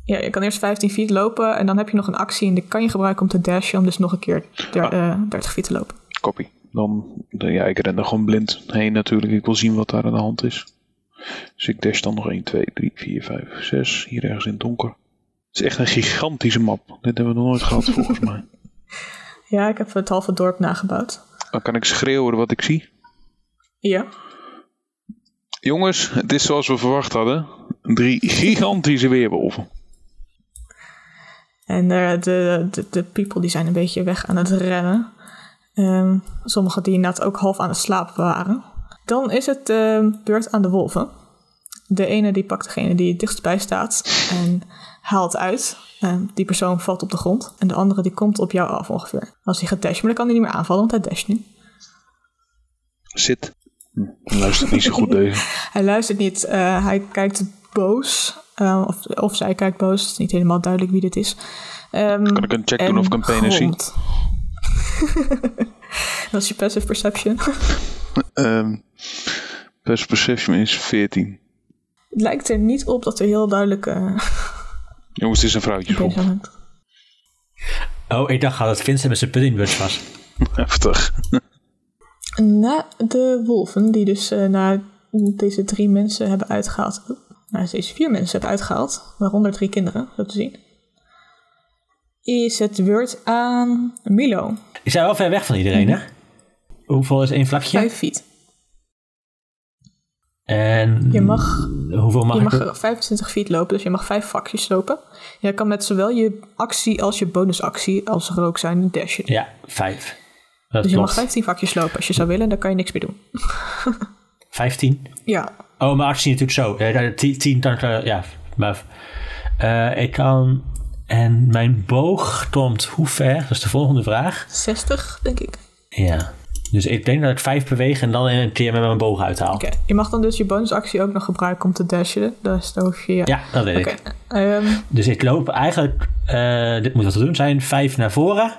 ja, je kan eerst 15 feet lopen en dan heb je nog een actie en die kan je gebruiken om te dashen, om dus nog een keer der, ah. 30 feet te lopen. Copy. Dan, de, ja, ik ren er gewoon blind heen natuurlijk. Ik wil zien wat daar aan de hand is. Dus ik dash dan nog 1, 2, 3, 4, 5, 6. Hier ergens in het donker. Het is echt een gigantische map. Dit hebben we nog nooit gehad volgens mij. Ja, ik heb het halve dorp nagebouwd. Dan kan ik schreeuwen wat ik zie? Ja. Jongens, het is zoals we verwacht hadden. Drie gigantische weerwolven. En uh, de, de, de people die zijn een beetje weg aan het rennen. Um, sommigen die inderdaad ook half aan het slapen waren. Dan is het uh, beurt aan de wolven. De ene die pakt degene die het dichtst bij staat en haalt uit. En die persoon valt op de grond. En de andere die komt op jou af ongeveer. Als hij gaat dashen. Maar dan kan hij niet meer aanvallen, want hij dasht nu. Zit. Hij luistert niet zo goed deze. hij luistert niet. Uh, hij kijkt boos. Uh, of, of zij kijkt boos. Het is niet helemaal duidelijk wie dit is. Um, kan ik een check doen of ik een penis zie? Dat is je passive perception. um, passive perception is 14. Het lijkt er niet op dat er heel duidelijk... Uh, Jongens, het is een het- Oh, ik dacht al dat Vincent met zijn puddingbus was. Heftig. Na de wolven, die dus eh, na deze drie mensen hebben uitgehaald. Nou, deze vier mensen hebben uitgehaald, waaronder drie kinderen, zo te zien. Is het beurt aan Milo. Ik zijn wel ver weg van iedereen, hè? Hoeveel is één vlakje? Vijf feet. En Je mag- hoeveel mag je ik? mag 25 feet lopen, dus je mag vijf vakjes lopen. Je kan met zowel je actie als je bonusactie, als er ook zijn, dashen. Ja, vijf. Dat dus je klopt. mag 15 vakjes lopen als je zou willen, dan kan je niks meer doen. 15? Ja, Oh, mijn actie natuurlijk zo. Eh, tien, tien dan, eh, ja, maar eh, ik kan... En mijn boog tomt hoe ver? Dat is de volgende vraag. 60 denk ik. Ja. Dus ik denk dat ik vijf beweeg en dan een keer met mijn boog uithaal. Oké, je mag dan dus je bonusactie ook nog gebruiken om te dashen. Dus dan hoef je... Ja, dat weet ik. ehm, Dus ik loop eigenlijk... eh, dit moet wat te doen zijn. Vijf naar voren.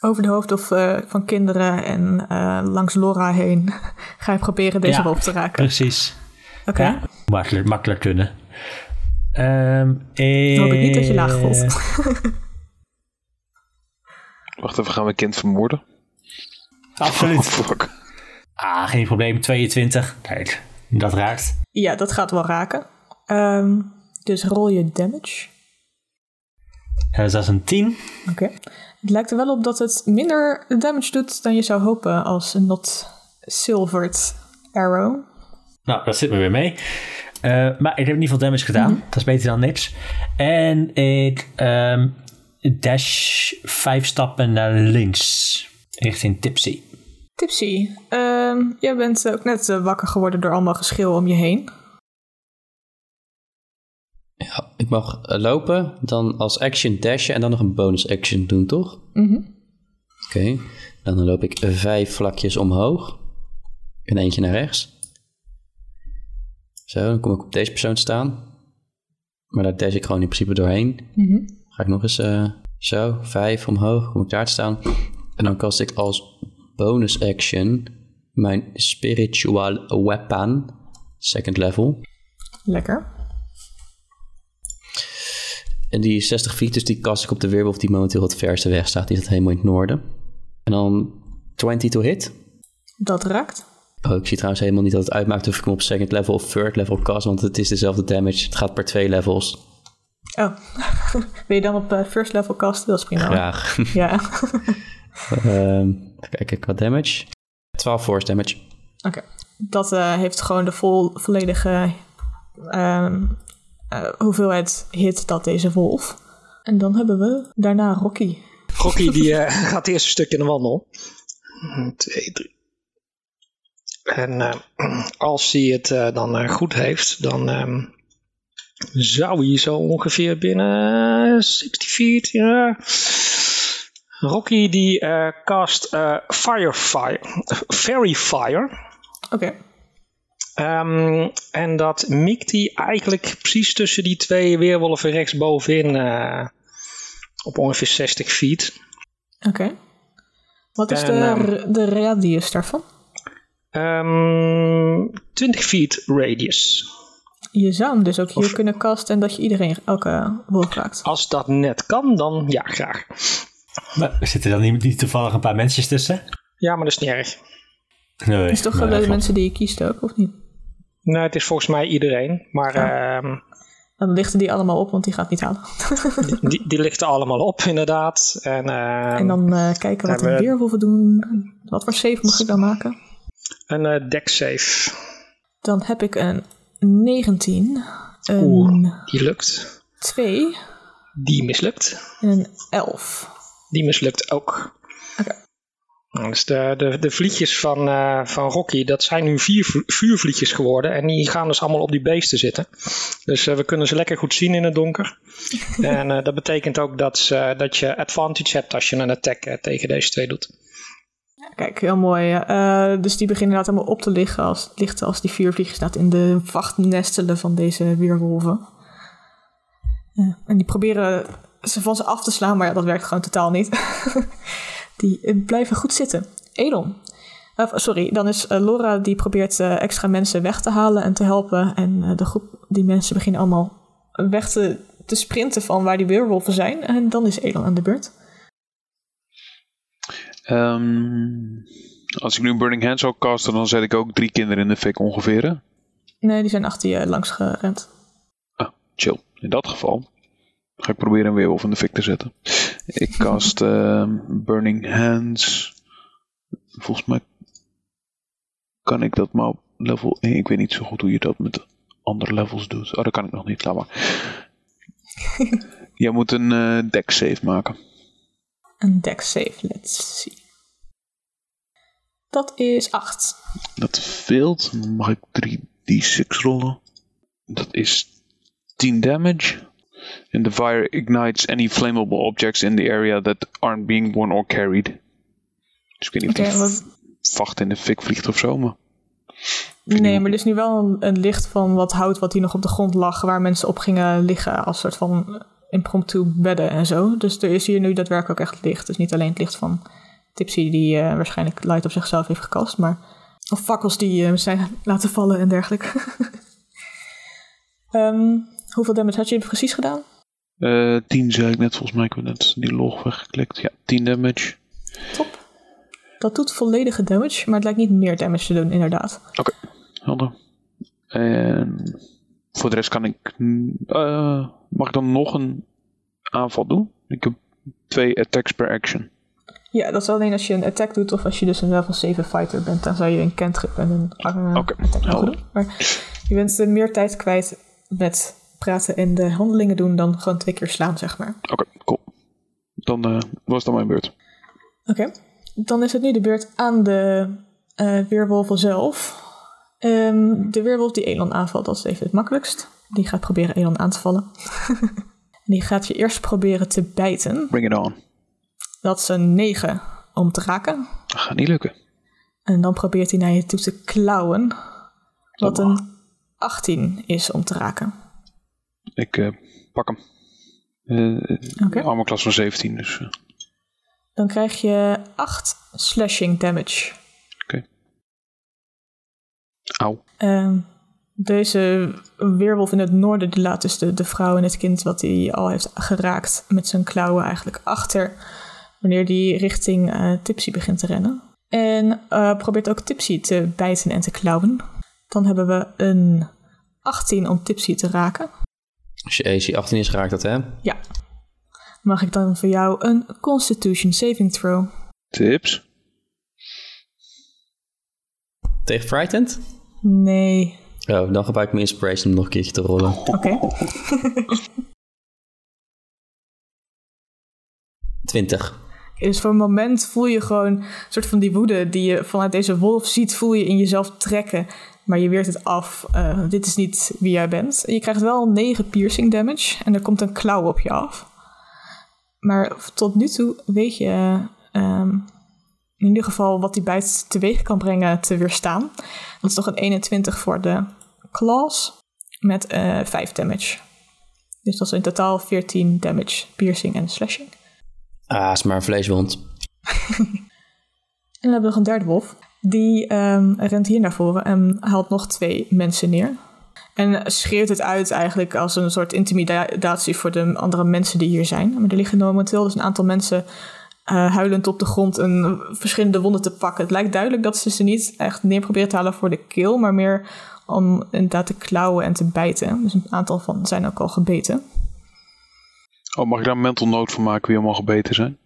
over de hoofd of, eh, van kinderen en eh, langs Laura heen ga je proberen deze Ja. wolf te raken. Precies. Oké, Ja, makkelijk, makkelijk kunnen. Ehm dan hoop ik niet dat je laag voelt. Wacht even, gaan we een kind vermoorden? Absoluut. Ah, geen probleem. 22. Kijk, dat raakt. ja, dat gaat wel raken. Ehm, dus rol je damage. Eh, dat is een 10. Oké. Het lijkt er wel op dat het minder damage doet dan je zou hopen als een not silvered arrow. Nou, dat zit me weer mee. Eh, maar ik heb in ieder geval damage gedaan. Dat is beter dan niks. En ik ehm, dash vijf stappen naar links. Richting Tipsy. Tipsy, ehm, jij bent ook net eh, wakker geworden door allemaal geschil om je heen. Ja, ik mag eh, lopen, dan als action dashen en dan nog een bonus action doen, toch? Mhm. Oké, dan loop ik vijf vlakjes omhoog en eentje naar rechts. Zo, dan kom ik op deze persoon te staan. Maar daar dash ik gewoon in principe doorheen. Mhm. Ga ik nog eens eh, zo, vijf omhoog, kom ik daar te staan. En dan kast ik als bonus action mijn spiritual weapon, second level. Lekker. En die is 60 feet, dus die kast ik op de weerwolf die momenteel het verste weg staat. Die staat helemaal in het noorden. En dan 20 to hit. Dat raakt. Oh, ik zie trouwens helemaal niet dat het uitmaakt of ik hem op second level of third level cast, want het is dezelfde damage. Het gaat per twee levels. Oh, wil je dan op eh, first level casten? Dat is prima. Graag. Ja, Ehm even kijken, qua damage. 12 force damage. oké. Dat eh, heeft gewoon de vol, volledige ehm, eh, hoeveelheid hit dat deze wolf. En dan hebben we daarna Rocky. Rocky die eh, gaat het eerste stuk in de wandel. 2, 3. En eh, als hij het eh, dan eh, goed heeft, dan ehm, zou hij zo ongeveer binnen 60 feet. Ja. Rocky die eh, cast eh, Fire Fire. Fairy Fire. Oké, Ehm, en dat mikt hij eigenlijk precies tussen die twee weerwolven rechtsbovenin eh, op ongeveer 60 feet. oké. Wat is En, de, ehm, de radius daarvan? Ehm 20 feet radius. Je zou hem dus ook hier kunnen casten en dat je iedereen, elke wolf raakt. Als dat net kan, dan ja, graag. Maar zitten er dan niet, niet toevallig een paar mensjes tussen? Ja, maar dat is niet erg. Nee. Is toch maar de mensen die je kiest ook, of niet? Nou, het is volgens mij iedereen. Maar ehm, Dan lichten die allemaal op, want die gaat niet halen. die, die ligt er allemaal op, inderdaad. En, ehm, en dan eh, kijken wat we- weerwolven doen. Wat voor save moet ik dan maken? een eh, deck save. Dan heb ik een 19, een Oeh, die lukt. 2 Die mislukt. en een 11. Die mislukt ook. Oké. Nou, Dus de, de, de vlietjes van, eh, van Rocky, dat zijn nu vier vu- vuurvlietjes geworden. En die gaan dus allemaal op die beesten zitten. Dus eh, we kunnen ze lekker goed zien in het donker. en eh, dat betekent ook dat, ze, dat je advantage hebt als je een attack tegen deze twee doet. Kijk, heel mooi. Dus die beginnen inderdaad allemaal op te liggen als, lichten als die vier vliegjes staat in de wachtnestelen van deze weerwolven. En die proberen ze van ze af te slaan, maar ja, dat werkt gewoon totaal niet. die eh, blijven goed zitten. Elon. Sorry, dan is eh, Laura die probeert eh, extra mensen weg te halen en te helpen. En de groep, die mensen beginnen allemaal weg te te sprinten van waar die weerwolven zijn. En dan is Elon aan de beurt. Ehm, als ik nu Burning Hands zou casten, dan zet ik ook drie kinderen in de fik ongeveer. hè? Nee, die zijn achter je langs gerend. Ah, chill. In dat geval ga ik proberen een weerwolf in de fik te zetten. Ik cast ehm, Burning Hands. Volgens mij kan ik dat maar op level 1. Ik weet niet zo goed hoe je dat met andere levels doet. Oh, dat kan ik nog niet. Laat maar. Jij moet een eh deck save maken. Een deck save, let's see. Dat is 8. Dat veelt. Dan mag ik 3d6 rollen. Dat is 10 damage. And the fire ignites any flammable objects in the area that aren't being worn or carried. Dus ik weet niet of vacht in de fik vliegt of zo, maar... Nee, maar er is nu wel een, een licht van wat hout wat hier nog op de grond lag, waar mensen op gingen liggen als soort van impromptu bedden en zo. Dus er is hier nu daadwerkelijk ook echt licht. Dus niet alleen het licht van Tipsy die eh, waarschijnlijk light op zichzelf heeft gekast, maar of fakkels die eh, zijn laten vallen en dergelijke. Ehm, hoeveel damage had je precies gedaan? Eh 10 zei ik net, volgens mij. Ik heb net die log weggeklikt. Ja, 10 damage. Top. Dat doet volledige damage, maar het lijkt niet meer damage te doen, inderdaad. Helder. En voor de rest kan ik... eh, mag ik dan nog een aanval doen? Ik heb twee attacks per action. Ja, dat is alleen als je een attack doet of als je dus een level 7 fighter bent. Dan zou je een cantrip en een uh, Oké, attack helder. doen. Maar je bent eh, meer tijd kwijt met praten en de handelingen doen dan gewoon twee keer slaan, zeg maar. Oké, cool. Dan eh, was dan mijn beurt. Oké, dan is het nu de beurt aan de eh weerwolven zelf. Ehm, de weerwolf die Elon aanvalt, dat is even het makkelijkst. Die gaat proberen Elon aan te vallen. die gaat je eerst proberen te bijten. Bring it on. Dat is een 9 om te raken. Dat gaat niet lukken. En dan probeert hij naar je toe te klauwen. Wat Dat mag. een 18 is om te raken. Ik eh, pak hem. Eh Oké. Armor klas van 17, dus... eh, Dan krijg je 8 slashing damage. Auw. Ehm, deze weerwolf in het noorden die laat dus de, de vrouw en het kind wat hij al heeft geraakt met zijn klauwen eigenlijk achter. Wanneer die richting eh, Tipsy begint te rennen. En eh, probeert ook Tipsy te bijten en te klauwen. Dan hebben we een 18 om Tipsy te raken. Als je AC 18 is, raakt dat, hè? Ja. Mag ik dan voor jou een Constitution Saving Throw? Tips? Tegen Frightened? Nee. Oh, dan gebruik ik mijn Inspiration om nog een keertje te rollen. Oké. 20. Dus voor een moment voel je gewoon een soort van die woede die je vanuit deze wolf ziet, voel je in jezelf trekken. Maar je weert het af. Eh, dit is niet wie jij bent. Je krijgt wel 9 piercing damage en er komt een klauw op je af. Maar tot nu toe weet je ehm, in ieder geval wat die bijt teweeg kan brengen te weerstaan. Dat is toch een 21 voor de claws met eh 5 damage. Dus dat is in totaal 14 damage, piercing en slashing. Ah, is maar een vleeswond. En dan hebben we nog een derde wolf. Die ehm, rent hier naar voren en haalt nog twee mensen neer. En schreeuwt het uit eigenlijk als een soort intimidatie voor de andere mensen die hier zijn. Maar er liggen momenteel dus een aantal mensen eh, huilend op de grond en verschillende wonden te pakken. Het lijkt duidelijk dat ze ze niet echt neer proberen te halen voor de keel, maar meer om inderdaad te klauwen en te bijten. Dus een aantal van zijn ook al gebeten. Oh, mag ik daar een mental note van maken wie allemaal gebeten zijn?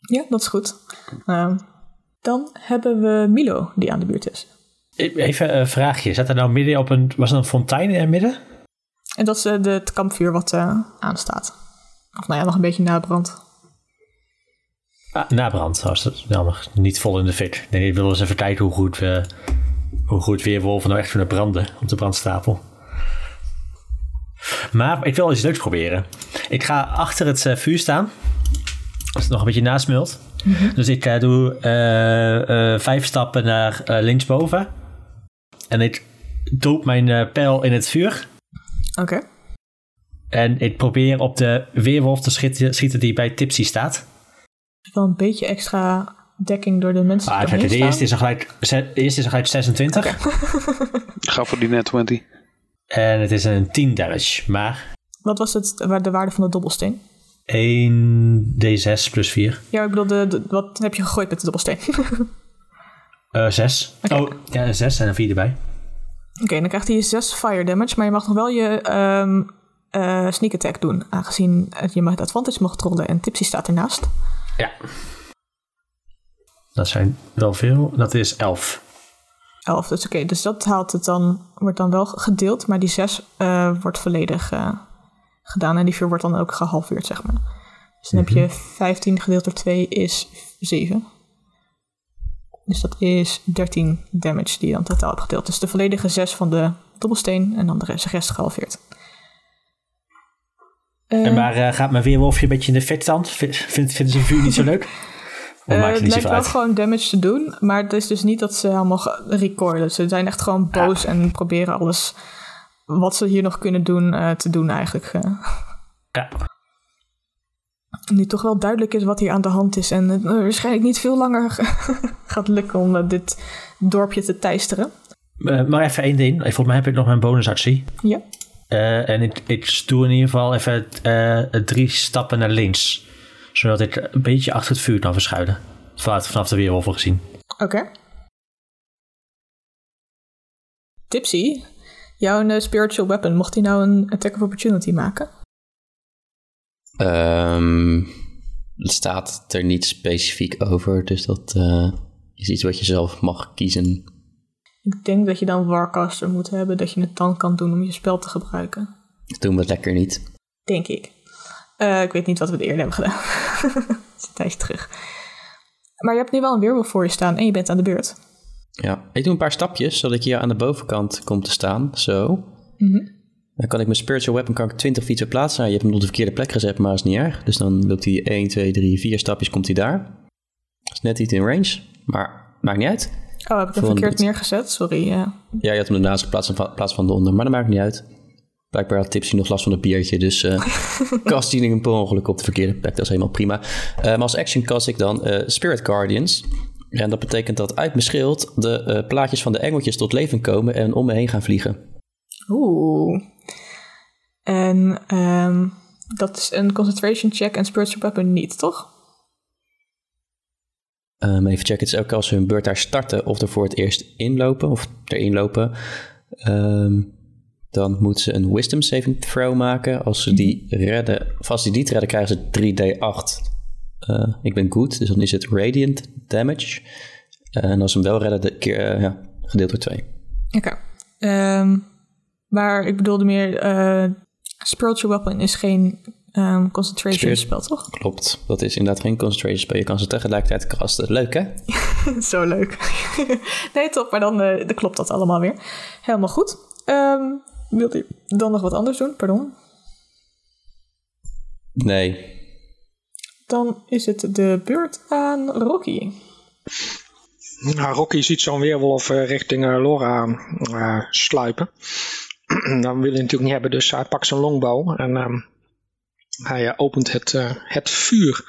Ja, dat is goed. Ehm, dan hebben we Milo die aan de buurt is. Even een vraagje. Zat er nou midden op een... Was er een fontein in het midden? En dat is eh, de, het kampvuur wat eh, aanstaat. Of nou ja, nog een beetje nabrand. Ah, nabrand. Was het nou nog niet vol in de fik. Nee, ik wil eens even kijken hoe goed, we, hoe goed weerwolven nou echt kunnen branden op de brandstapel. Maar ik wil iets leuks proberen. Ik ga achter het eh, vuur staan. Als het nog een beetje nasmult. Dus ik eh, doe eh, eh, vijf stappen naar linksboven. En ik doe mijn eh, pijl in het vuur. Oké. En ik probeer op de weerwolf te schieten, schieten die bij Tipsy staat. Wel een beetje extra dekking door de mensen Ah, die de eerste is al gelijk, de eerste is al gelijk 26. Ga voor die net 20. En het is een 10 damage. Maar Wat was het, de waarde van de dobbelsteen? 1 D6 plus 4. Ja, ik bedoel, de, de- wat heb je gegooid met de dobbelsteen? Oké, Eh 6. Oh, ja, 6 en een 4 erbij. dan krijgt hij 6 fire damage, maar je mag nog wel je ehm, eh, sneak attack doen, aangezien je met advantage mag rollen en Tipsy staat ernaast. Ja. Dat zijn wel veel. Dat is 11. 11, dus oké, dus dat haalt het dan, wordt dan wel gedeeld, maar die 6 eh, wordt volledig eh, gedaan en die 4 wordt dan ook gehalveerd, zeg maar. Dus dan heb je 15 gedeeld door 2 is 7. Dus dat is 13 damage die je dan totaal hebt gedeeld. Dus de volledige 6 van de dobbelsteen en dan de rest, de rest gehalveerd. Eh, En maar eh, gaat mijn weerwolfje een beetje in de vet dan? Vind, vind- vinden ze vuur niet zo leuk? Eh, maakt het niet lijkt wel uit? gewoon damage te doen, maar het is dus niet dat ze helemaal recorden. Ze zijn echt gewoon boos en proberen alles wat ze hier nog kunnen doen eh, te doen eigenlijk. eh. Ja. Nu toch wel duidelijk is wat hier aan de hand is en het waarschijnlijk niet veel langer gaat lukken om eh, dit dorpje te teisteren. Maar even één ding. Volgens mij heb ik nog mijn bonusactie. Ja. En ik, ik doe in ieder geval even drie stappen naar links. Zodat ik een beetje achter het vuur kan verschuilen. Vanaf, vanaf de weerwolven gezien. Oké. Tipsy, jouw eh, spiritual weapon, mocht hij nou een attack of opportunity maken? Ehm, het staat er niet specifiek over, dus dat eh, is iets wat je zelf mag kiezen. Ik denk dat je dan Warcaster moet hebben, dat je het dan kan doen om je spel te gebruiken. Doen we het lekker niet. Denk ik. Eh, ik weet niet wat we het eerder hebben gedaan. dat is een tijdje terug. Maar je hebt nu wel een weerwolf voor je staan en je bent aan de beurt. Ja, ik doe een paar stapjes, zodat ik hier aan de bovenkant kom te staan. Zo. Mhm. Dan kan ik mijn spiritual weapon kan ik 20 feet verplaatsen. Nou, je hebt hem op de verkeerde plek gezet, maar is niet erg. Dus dan loopt hij 1, 2, 3, 4 stapjes, komt hij daar. Dat is net niet in range, maar maakt niet uit. Oh, heb ik hem verkeerd neergezet? Sorry. eh. Ja, je had hem ernaast geplaatst in plaats van eronder, maar dat maakt niet uit. Blijkbaar had Tipsy nog last van een biertje, dus eh cast hij hem per ongeluk op de verkeerde plek. Dat is helemaal prima. Eh, maar als action cast ik dan eh, Spirit Guardians. En dat betekent dat uit mijn schild de eh, plaatjes van de engeltjes tot leven komen en om me heen gaan vliegen. Oeh. En ehm, dat is een concentration check en spiritual weapon niet, toch? Ehm, even checken, het is ook als ze hun beurt daar starten of er voor het eerst inlopen of erin lopen. Ehm, dan moeten ze een wisdom saving throw maken. Als ze die redden, of als ze die niet redden, krijgen ze 3d8. Eh, ik ben goed, dus dan is het radiant damage. en als ze hem wel redden, de keer, eh, ja, gedeeld door 2. Oké. Ehm, maar ik bedoelde meer, eh, spiritual weapon is geen ehm, concentration spel, toch? Klopt, dat is inderdaad geen concentration spel. Je kan ze tegelijkertijd casten. Leuk hè? Zo leuk. nee, top, maar dan, eh, dan klopt dat allemaal weer. Helemaal goed. Ehm wilt u dan nog wat anders doen? Pardon. Nee. Dan is het de beurt aan Rocky. Nou, Rocky ziet zo'n weerwolf eh, richting eh, Laura eh, sluipen. Dan wil hij natuurlijk niet hebben, dus hij pakt zijn longbow en ehm, hij opent het, het vuur.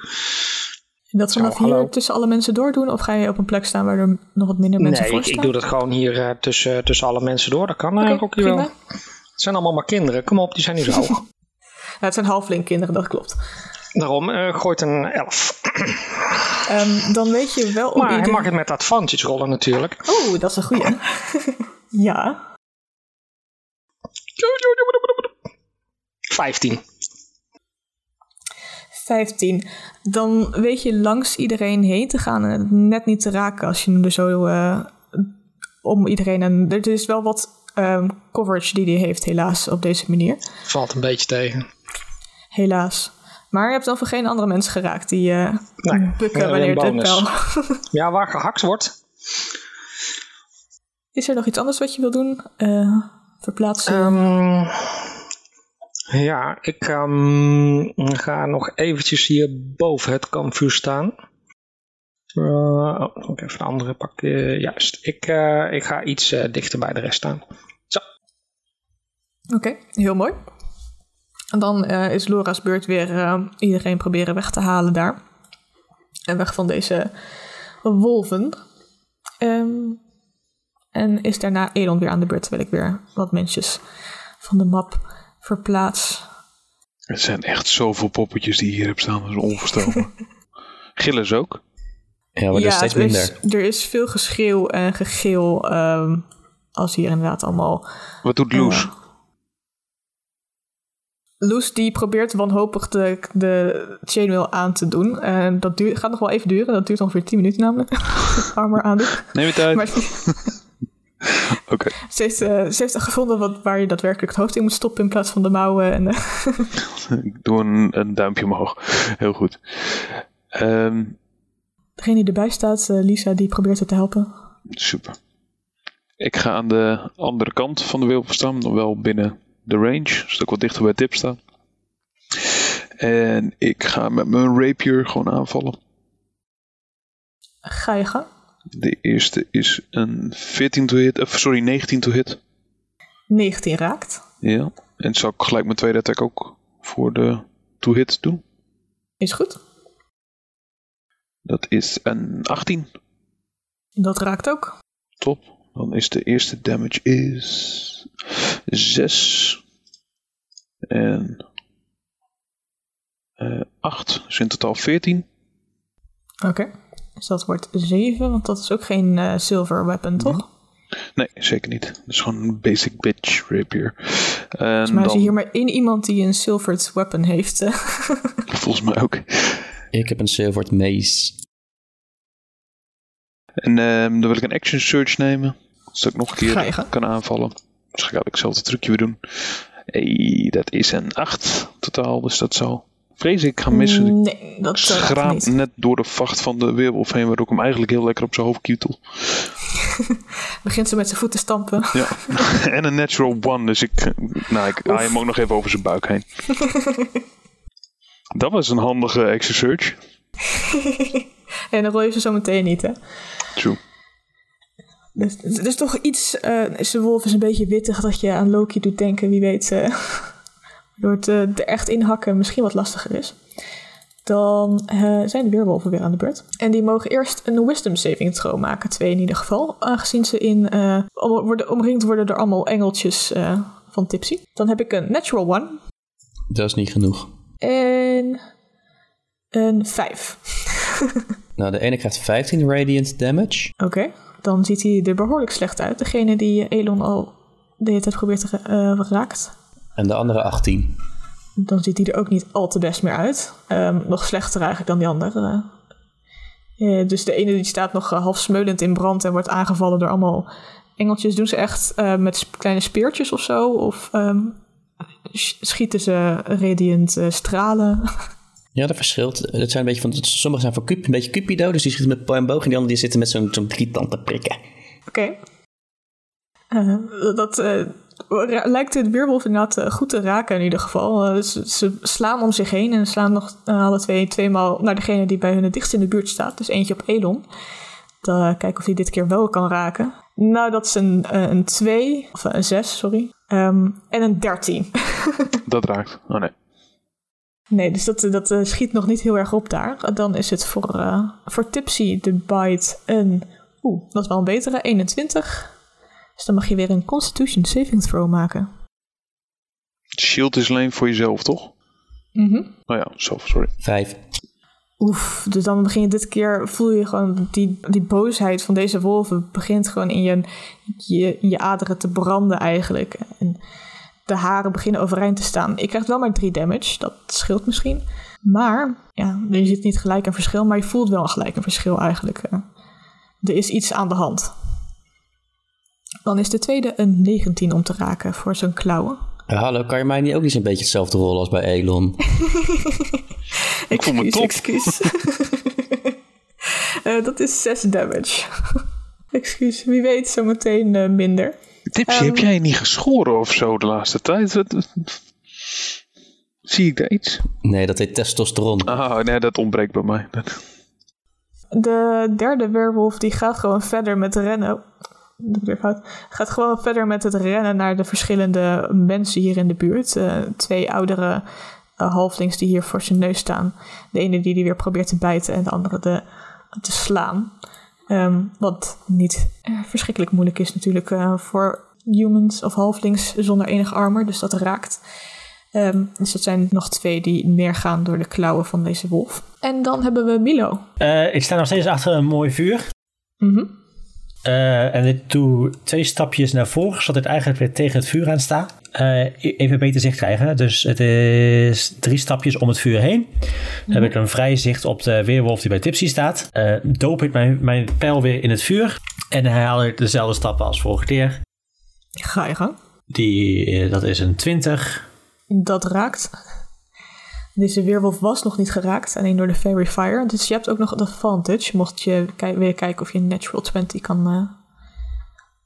En dat vanaf Oh, hallo. hier tussen alle mensen doordoen? Of ga je op een plek staan waar er nog wat minder mensen nee, voor ik, staan? ik doe dat gewoon hier tussen, tussen alle mensen door. Dat kan Oké, Rocky prima. wel. Het zijn allemaal maar kinderen. Kom op, die zijn niet zo hoog. Ja, het zijn halfling kinderen, dat klopt. Daarom eh, gooit een elf. Ehm, dan weet je wel... Maar hij mag het met advantage rollen natuurlijk. Oh, dat is een goeie. ja. 15. 15. Dan weet je langs iedereen heen te gaan en het net niet te raken als je hem er zo eh, om iedereen. En er is wel wat ehm, coverage die hij heeft, helaas, op deze manier. Valt een beetje tegen. Helaas. Maar je hebt voor geen andere mensen geraakt die Nee, bukken wanneer een bonus. pijl. Ja, waar gehakt wordt. Is er nog iets anders wat je wil doen? Eh, verplaatsen? Ehm, ja, ik ehm, ga nog eventjes hier boven het kampvuur staan. Eh, oh, even de andere pakken. Juist. Ik, ik ga iets dichter bij de rest staan. Zo. Oké, heel mooi. En dan eh, is Laura's beurt weer eh, iedereen proberen weg te halen daar. En weg van deze wolven. Ehm, en is daarna Elon weer aan de beurt, terwijl ik weer wat mensjes van de map verplaats. Het zijn echt zoveel poppetjes die hier hebt staan. Dat is onvoorstelbaar. Gilles ook. Ja, maar er is steeds er minder. is, er is veel geschreeuw en gegil ehm, als hier inderdaad allemaal... Wat doet Loes? Ja. Loes die probeert wanhopig de, de chainmail aan te doen. En dat duurt, gaat nog wel even duren. Dat duurt ongeveer 10 minuten namelijk. Armor aandoen. Neem het uit. Maar Oké. ze heeft, eh, ze heeft gevonden wat, waar je daadwerkelijk het hoofd in moet stoppen in plaats van de mouwen. En, eh, Ik doe een, een duimpje omhoog. Heel goed. Ehm, degene die erbij staat, eh, Lisa, die probeert haar te helpen. super. Ik ga aan de andere kant van de wilp staan. Nog wel binnen de range. Zodat ik wat dichter bij tip sta. En ik ga met mijn rapier gewoon aanvallen. Ga je gang. De eerste is een 14 to hit. Of sorry, 19 to hit. 19 raakt. Ja. En zal ik gelijk mijn tweede attack ook voor de to hit doen. Is goed. Dat is een 18. Dat raakt ook. Top. Dan is de eerste damage is 6. En eh 8. Dus in totaal 14. Oké. Dus dat wordt 7, want dat is ook geen eh, silver weapon, toch? Nee, zeker niet. Dat is gewoon een basic bitch rapier. En Volgens mij is er hier maar één iemand die een silvered weapon heeft. eh. volgens mij ook. Ik heb een silvered mace. En ehm, dan wil ik een action search nemen. Zodat ik nog een keer kan aanvallen. Dus ga ik hetzelfde trucje weer doen. Hey, dat is een 8 totaal. Dus dat zal vrees ik gaan missen. Nee, dat schraap net door de vacht van de weerwolf heen. Waardoor ik hem eigenlijk heel lekker op zijn hoofd kietel. Begint ze met zijn voeten stampen. Ja. en een natural one. Dus ik, nou, ik haal hem ook nog even over zijn buik heen. dat was een handige action search. En dan rol je ze zo meteen niet, hè? True. Dus, het is toch iets... eh zijn wolf is een beetje wittig dat je aan Loki doet denken. Wie weet... eh door het eh, er echt inhakken misschien wat lastiger is. Dan eh, zijn de weerwolven weer aan de beurt. En die mogen eerst een wisdom saving throw maken. Twee in ieder geval. Aangezien ze in, eh, worden, omringd worden door allemaal engeltjes eh, van Tipsy. Dan heb ik een natural one. Dat is niet genoeg. En een 5. Nou, de ene krijgt 15 radiant damage. Oké, dan ziet hij er behoorlijk slecht uit. Degene die eh, Elon al de hele tijd probeert te raakt. En de andere 18. Dan ziet hij er ook niet al te best meer uit. Ehm, nog slechter eigenlijk dan die andere. Eh, dus de ene die staat nog half smeulend in brand en wordt aangevallen door allemaal engeltjes. Doen ze echt met sp- kleine speertjes of zo? Of ehm, sch- schieten ze radiant stralen? Ja, dat verschilt. Het zijn een beetje van, sommige zijn van Cup, een beetje Cupido, dus die schieten met bow en boog. En die anderen die zitten met zo'n zo'n drietand te prikken. Oké. Eh, dat eh, lijkt het weerwolf inderdaad eh, goed te raken in ieder geval. Eh, ze, ze slaan om zich heen en slaan nog alle twee tweemaal naar degene die bij hun het dichtst in de buurt staat. Dus eentje op Elon. Dan kijken of hij dit keer wel kan raken. Nou, dat is een, een 2, of een 6, sorry. Ehm, en een 13. Dat raakt. Oh nee. Nee, dus dat, dat eh, schiet nog niet heel erg op daar. Dan is het voor, eh, voor Tipsy de bite een... Oeh, dat is wel een betere, 21. Dus dan mag je weer een Constitution saving throw maken. Shield is alleen voor jezelf, toch? Mhm. Oh ja, zelf, sorry. 5. Oef, dus dan begin je dit keer, voel je gewoon die, die boosheid van deze wolven begint gewoon in je, je, in je aderen te branden eigenlijk. En de haren beginnen overeind te staan. Ik krijg wel maar 3 damage, dat scheelt misschien. Maar, ja, je ziet niet gelijk een verschil, maar je voelt wel gelijk een verschil eigenlijk. eh. Er is iets aan de hand. Dan is de tweede een 19 om te raken voor zijn klauwen. hallo, kan je mij niet ook eens een beetje hetzelfde rollen als bij Elon? Ik voel me top. Excuus. Eh, dat is 6 damage. excuus, wie weet zometeen eh, minder. Tipsy, Ehm. heb jij niet geschoren of zo de laatste tijd? Wat- Zie ik daar iets? Nee, dat heet testosteron. Ah, nee, dat ontbreekt bij mij. De derde weerwolf die gaat gewoon verder met rennen. Gaat gewoon verder met het rennen naar de verschillende mensen hier in de buurt. Eh, twee oudere eh, halflings die hier voor zijn neus staan. De ene die die weer probeert te bijten en de andere de, te slaan. Ehm, wat niet eh, verschrikkelijk moeilijk is natuurlijk eh, voor humans of halflings zonder enig armor. Dus dat raakt. Ehm, dus dat zijn nog twee die neergaan door de klauwen van deze wolf. En dan hebben we Milo. Eh, ik sta nog steeds achter een mooi vuur. Mhm. En ik doe twee stapjes naar voren, zodat ik eigenlijk weer tegen het vuur aan sta. Eh, even beter zicht krijgen. Dus het is drie stapjes om het vuur heen. Dan heb ik een vrij zicht op de weerwolf die bij Tipsy staat. Eh doop ik mijn, mijn pijl weer in het vuur. En herhaal ik dezelfde stappen als vorige keer. Ga je gang. Die, eh, dat is een 20. Dat raakt. Deze weerwolf was nog niet geraakt, alleen door de Fairy Fire. Dus je hebt ook nog een advantage, mocht je weer kijken of je een natural 20 kan eh,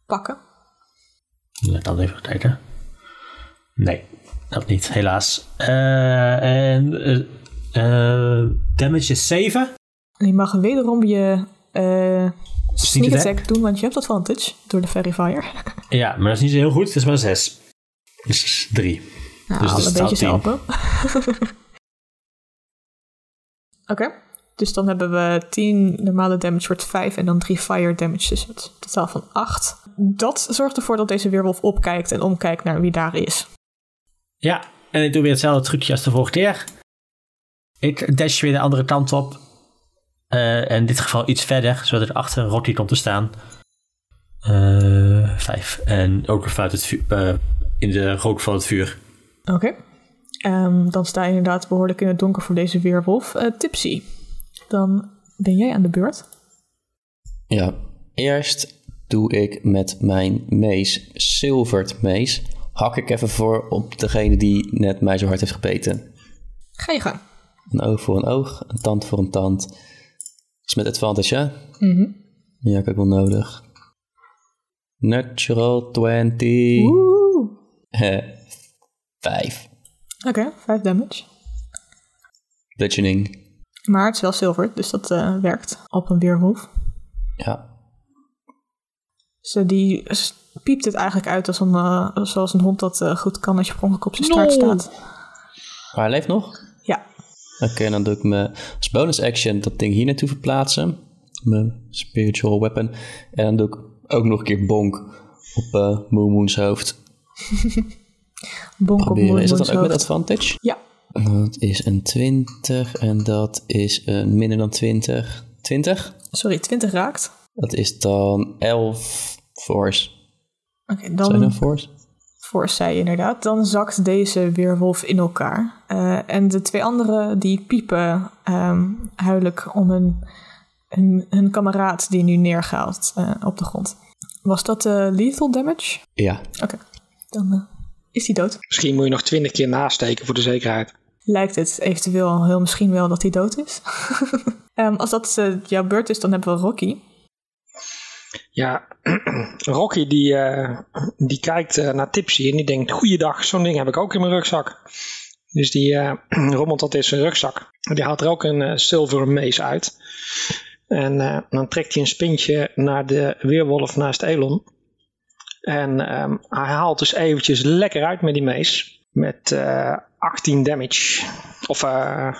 pakken. Let dan even kijken. Nee, dat niet, helaas. Eh, en eh, damage is 7. En je mag wederom je eh sneak attack? doen, want je hebt advantage door de Fire. Ja, maar dat is niet zo heel goed. Het is maar 6. Dus 3. Nou, Dus dat totaal helpen. Oké, dus dan hebben we 10 normale damage wordt 5 en dan 3 fire damage, dus het totaal van 8. Dat zorgt ervoor dat deze weerwolf opkijkt en omkijkt naar wie daar is. Ja, en ik doe weer hetzelfde trucje als de vorige keer. Ik dash weer de andere kant op. Eh, en in dit geval iets verder, zodat er achter een Rocky komt te staan. Eh, vijf. En ook weer vanuit het vuur, eh, in de rook van het vuur. Oké. Ehm, dan sta je inderdaad behoorlijk in het donker voor deze weerwolf. Eh, Tipsy, dan ben jij aan de beurt. Ja, eerst doe ik met mijn mees, Silverd mees, hak ik even voor op degene die net mij zo hard heeft gebeten. Ga je gang. Een oog voor een oog, een tand voor een tand. Dat is met advantage, hè? Mhm. Ja, heb ik wel nodig. Natural 20. Oeh. Eh, Vijf. Oké, 5 damage. Bludgeoning. Maar het is wel zilver, dus dat eh, werkt op een weerwolf. Ja. Dus eh, die piept het eigenlijk uit als een, eh, zoals een hond dat eh, goed kan als je per ongeluk op zijn staart staat. Maar hij leeft nog? Ja, Oké, dan doe ik me als bonus action dat ding hier naartoe verplaatsen. Mijn spiritual weapon. En dan doe ik ook nog een keer bonk op eh Moon Moon's hoofd. bonk op Proberen. Is dat dan ook met advantage? Ja, Dat is een 20 en dat is een minder dan 20. 20? sorry, 20 raakt. Dat is dan 11 force. Oké, Zijn dan dan force? voor zij inderdaad. Dan zakt deze weerwolf in elkaar. Eh, en de twee anderen die piepen ehm, huidelijk om hun, hun, hun kameraad die nu neergaat eh, op de grond. Was dat eh, lethal damage? Ja. Oké, dan is hij dood. Misschien moet je nog twintig keer nasteken voor de zekerheid. Lijkt het eventueel heel misschien wel dat hij dood is. Ehm, als dat jouw beurt is, dan hebben we Rocky. Ja, Rocky die, eh, die kijkt eh, naar Tipsy en die denkt, goeiedag, zo'n ding heb ik ook in mijn rugzak. Dus die eh, rommelt dat in zijn rugzak. Die haalt er ook een zilveren mees uit. En dan trekt hij een spintje naar de weerwolf naast Elon. En ehm, hij haalt dus eventjes lekker uit met die mees. Met eh 18 damage. Of eh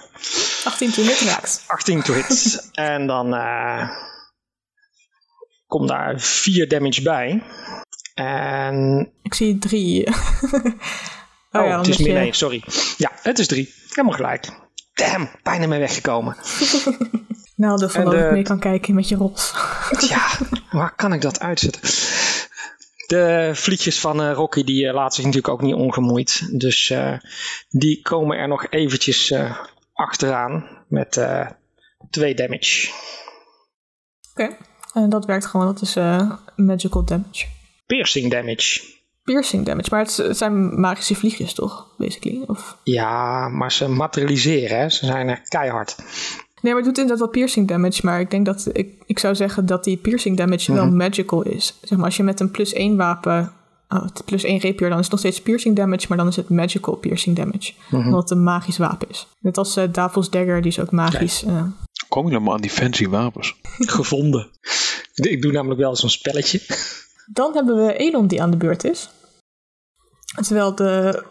18 toen het raakt. 18 to hit. en dan komt daar 4 damage bij. En. Ik zie drie. Oh, ja, het is min je- 1, sorry. Ja, het is 3. Helemaal gelijk. Damn, bijna mee weggekomen. Nou, dat de- ik mee kan kijken met je rols. Ja, waar kan ik dat uitzetten? De vliegjes van eh, Rocky die eh, laten zich natuurlijk ook niet ongemoeid. Dus eh, die komen er nog eventjes achteraan met eh 2 damage. Oké. En dat werkt gewoon, dat is eh, magical damage. Piercing damage. Piercing damage, maar het, het zijn magische vliegjes toch, basically? Of... Ja, maar ze materialiseren, hè? ze zijn er keihard. Nee, maar het doet inderdaad wel piercing damage, maar ik denk dat ik, ik zou zeggen dat die piercing damage wel magical is. Zeg maar, als je met een plus 1 wapen, oh, het plus 1 rapier, dan is het nog steeds piercing damage, maar dan is het magical piercing damage. Omdat het een magisch wapen is. Net als eh Davos Dagger, die is ook magisch. eh. Kom je dan maar aan die fancy wapens? Gevonden. Ik doe namelijk wel zo'n spelletje. Dan hebben we Elon die aan de beurt is. Terwijl de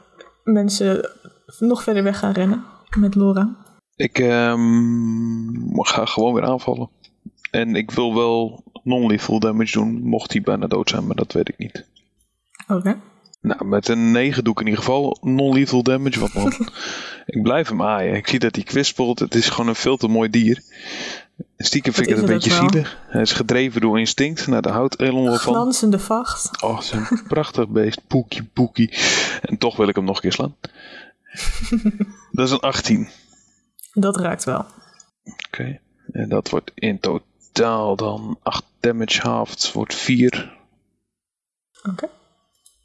mensen nog verder weg gaan rennen met Laura. Ik ehm, ga gewoon weer aanvallen. En ik wil wel non-lethal damage doen, mocht hij bijna dood zijn, maar dat weet ik niet. Oké. Nou, met een 9 doe ik in ieder geval non-lethal damage. Want man, ik blijf hem aaien. Ik zie dat hij kwispelt. Het is gewoon een veel te mooi dier. Stiekem vind ik Dat het een is beetje zielig. Hij is gedreven door instinct. Nou, daar houdt Elon wel van. Glansende vacht. Oh, is een prachtig beest. Poekie, poekie. En toch wil ik hem nog een keer slaan. dat is een 18. Dat raakt wel. Oké. En dat wordt in totaal dan 8 damage halved. Wordt 4. Oké.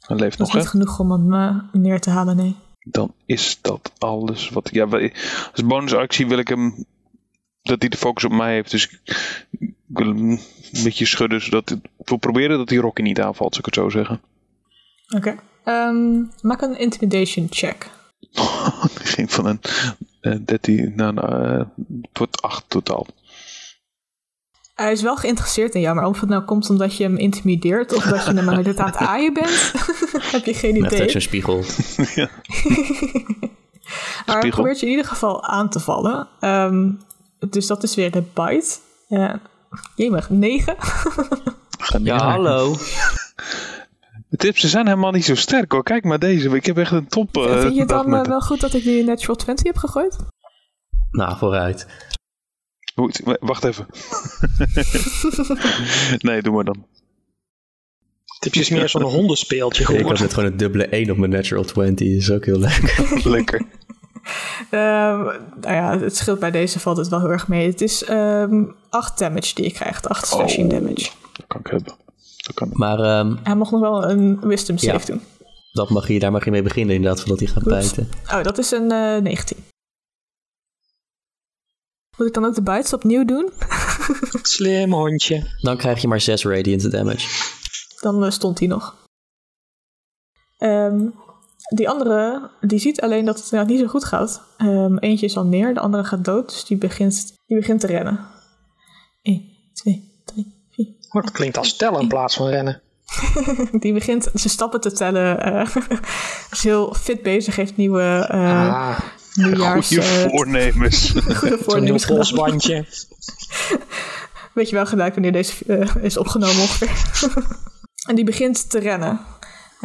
Hij leeft Dat nog, is hè? niet genoeg om hem eh, neer te halen, nee. Dan is dat alles wat... Ja, als bonusactie wil ik hem... Dat hij de focus op mij heeft. Dus ik, wil hem een beetje schudden. Zodat, ik wil proberen dat die Rocky niet aanvalt, zou ik het zo zeggen. Oké. Ehm, maak een intimidation check. Die ging van een eh 13 naar een, eh, het wordt 8 totaal. Hij is wel geïnteresseerd in jou, maar of het nou komt omdat je hem intimideert of dat je hem aan het aan het aaien bent, heb je geen Met idee. zo'n spiegel. ja. Maar hij probeert je in ieder geval aan te vallen. Ehm, dus dat is weer de bite. Ja. Jemig, 9. Ga niet Ja, hallo. De tips ze zijn helemaal niet zo sterk hoor. Kijk maar deze. Ik heb echt een top. eh, Vind je het dan met eh, wel goed dat ik nu een natural 20 heb gegooid? Nou, vooruit. Goed, wacht even. nee, doe maar dan. Is meer zo'n hondenspeeltje Ik had net gewoon een dubbele 1 op mijn natural 20. Dat is ook heel leuk. Lekker. Ehm, nou ja, het scheelt bij deze valt het wel heel erg mee. Het is ehm 8 damage die je krijgt. 8 slashing Oh. damage. Dat kan ik hebben. Dat kan. Maar ehm, Hij mag nog wel een wisdom save Ja. doen. dat mag je, daar mag je mee beginnen inderdaad, voordat hij gaat Oeps. bijten. Oh, dat is een eh 19. Moet ik dan ook de bites opnieuw doen? Slim hondje. Dan krijg je maar 6 radiant damage. Dan eh, stond hij nog. Ehm, die andere, die ziet alleen dat het inderdaad niet zo goed gaat. Ehm, eentje is al neer, de andere gaat dood, dus die begint, die begint te rennen. 1, 2, 3, 4. Maar het klinkt als tellen in plaats van rennen. Die begint zijn stappen te tellen. eh is heel fit bezig, heeft nieuwe eh ah, nieuwjaars... Goeie eh, voornemens. goede voornemens gedaan. polsbandje. Weet je wel gelijk wanneer deze is opgenomen ongeveer. en die begint te rennen.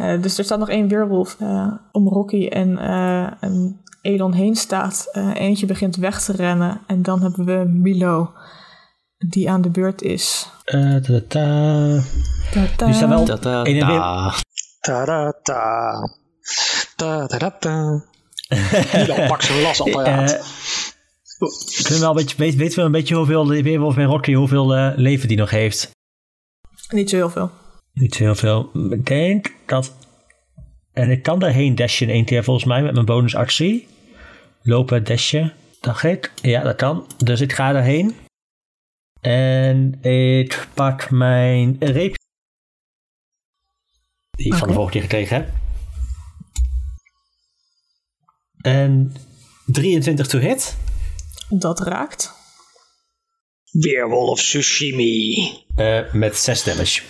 Eh, dus er staat nog één weerwolf eh, om Rocky en, eh, en Elon heen staat. Eh, eentje begint weg te rennen. En dan hebben we Milo, die aan de beurt is. Eh, ta-da-ta. Ta-ta. Die staat wel weer. Ta-da-ta. Ta-da-da-ta. Milo pakt zijn lasapparaat. Eh, kunnen we wel een beetje, weet, weten we een beetje hoeveel de Weerwolf en Rocky, hoeveel eh, leven die nog heeft? Niet zo heel veel. Niet heel veel. Ik denk dat... En ik kan daarheen dashen in één keer volgens mij met mijn bonusactie. Lopen, dashen. Dacht ik. Ja, dat kan. Dus ik ga daarheen. En ik pak mijn reep. Die ik van de vorige keer gekregen heb. En 23 to hit. Dat raakt. Weerwolf sushimi. Eh, met 6 damage.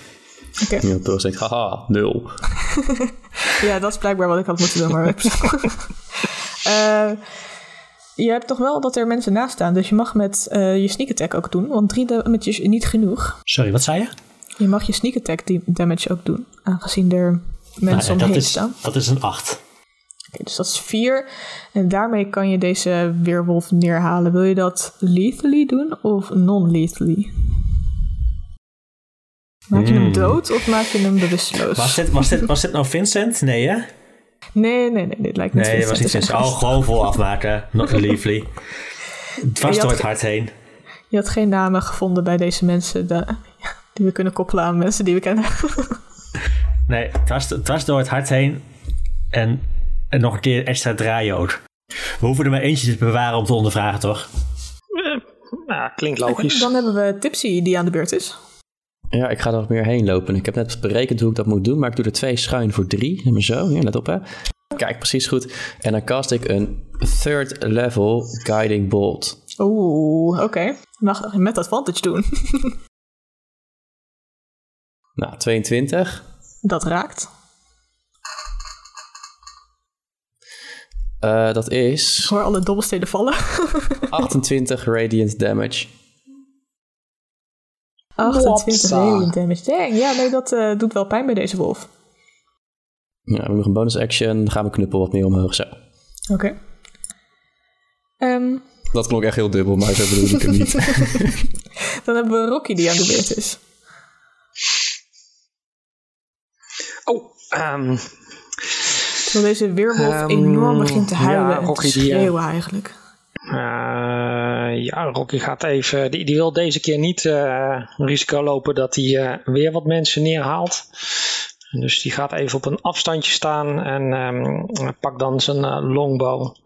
Oké. Ja, zegt, haha, nul. Ja, dat is blijkbaar wat ik had moeten doen. Maar Eh, je hebt toch wel dat er mensen naast staan. Dus je mag met eh, je sneak attack ook doen. Want drie damage is niet genoeg. Sorry, wat zei je? Je mag je sneak attack die damage ook doen. Aangezien er mensen Nou, omheen dat, is, staan. dat is een 8. Oké, dus dat is vier. En daarmee kan je deze weerwolf neerhalen. Wil je dat lethally doen of non-lethally? Maak je hem Hmm. dood of maak je hem bewusteloos? Was dit, was, dit, was dit nou Vincent? Nee, hè? Nee, nee, nee. Dit lijkt niet Nee, dat was niet Vincent. Oh, gewoon vol afmaken. Not lively. Het was Je door het hart heen. Je had geen namen gevonden bij deze mensen da- die we kunnen koppelen aan mensen die we kennen. Nee, het was, het was door het hart heen. En, en nog een keer extra draaien ook. We hoeven er maar eentje te bewaren om te ondervragen, toch? Nou, klinkt logisch. Dan hebben we Tipsy die aan de beurt is. Ja, ik ga er nog meer heen lopen. Ik heb net berekend hoe ik dat moet doen, maar ik doe er twee schuin voor drie. Neem maar zo, ja, let op hè. Kijk, precies goed. En dan cast ik een third level guiding bolt. Oeh, oké. Mag met advantage doen. Nou, 22. Dat raakt. Eh, dat Ik is hoor alle dobbelsteden vallen. 28 radiant damage. 28 Wopsa. radiant damage. Dang, ja, nee, dat eh, doet wel pijn bij deze wolf. Ja, we hebben nog een bonus action. Dan gaan we knuppel wat meer omhoog. Zo. Oké. Ehm, Dat klonk echt heel dubbel, maar zo bedoel ik hem niet. dan hebben we Rocky die aan de beurt is. Oh, ehm, Terwijl deze weerwolf Ehm, enorm begint te huilen ja, en te die, eh, schreeuwen eigenlijk. Eh, ja, Rocky gaat even. Die, die wil deze keer niet eh, risico lopen dat hij eh, weer wat mensen neerhaalt. Dus die gaat even op een afstandje staan en ehm, pakt dan zijn eh, longbow.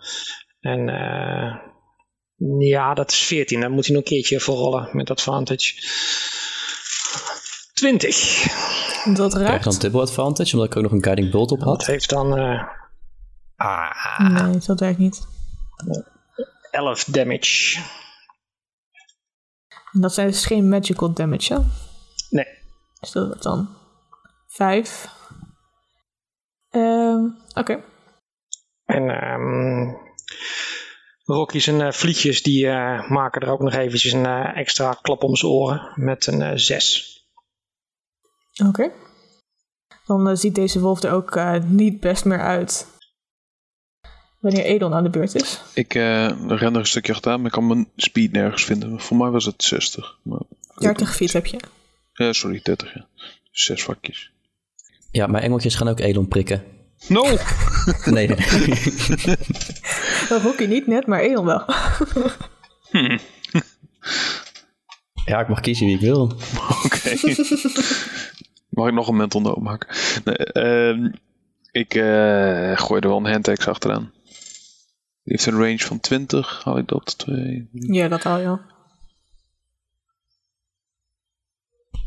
En eh, ja, dat is 14. Dan moet hij nog een keertje voor rollen met advantage. 20. Dat Krijg raakt. dan double advantage, omdat ik ook nog een guiding bolt op Dat had. heeft dan eh, ah, Nee, dat werkt niet. 11 damage. En dat zijn dus geen magical damage, hè? Nee. Dus dat wordt dan 5. Ehm Oké. En ehm Rocky zijn eh, vlietjes die eh, maken er ook nog eventjes een eh, extra klap om zijn oren met een 6. Oké. Dan ziet deze wolf er ook niet best meer uit. Wanneer Edon aan de beurt is. Ik eh, ren er een stukje achteraan, maar ik kan mijn speed nergens vinden. Voor mij was het 60. Maar, 30 feet heb je. Ja, sorry, 30. Ja. Zes vakjes. Ja, mijn engeltjes gaan ook Elon prikken. No! Nee, nee. Dat Rocky niet net, maar Edon wel. Ja, ik mag kiezen wie ik wil. Oké. Mag ik nog een mental note maken? Nee, ehm, ik eh, gooi er wel een handaxe achteraan. Die heeft een range van 20. Hou ik dat? Twee, drie. Ja, dat al, ja.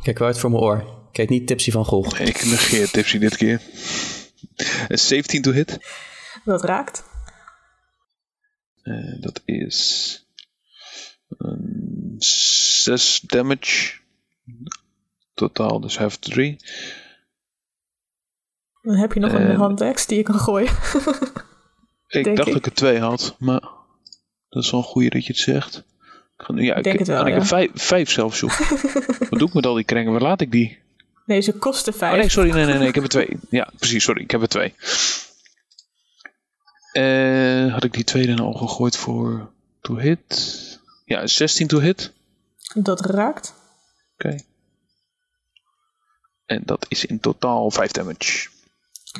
Kijk wel uit voor mijn oor. Kijk niet tipsy van Gogh. Ik negeer Tipsy dit keer. Een 17 to hit. Dat raakt. Eh, dat is... een 6 damage. Totaal dus half 3. Dan heb je nog een En- handaxe die je kan gooien. Ik dacht ik. dat ik er twee had, maar dat is wel een goeie dat je het zegt. Ik ga nu- Ja, ik, denk het wel, en ik ja. heb vijf, vijf zelfs, joh. Wat doe ik met al die krengen? Waar laat ik die? Nee, ze kosten Oh 5. nee, sorry, nee, nee, nee, ik heb er twee. Ja, precies, sorry, ik heb er twee. Eh, had ik die tweede nou al gegooid voor to hit? Ja, 16 to hit. Dat raakt. Oké. En dat is in totaal 5 damage.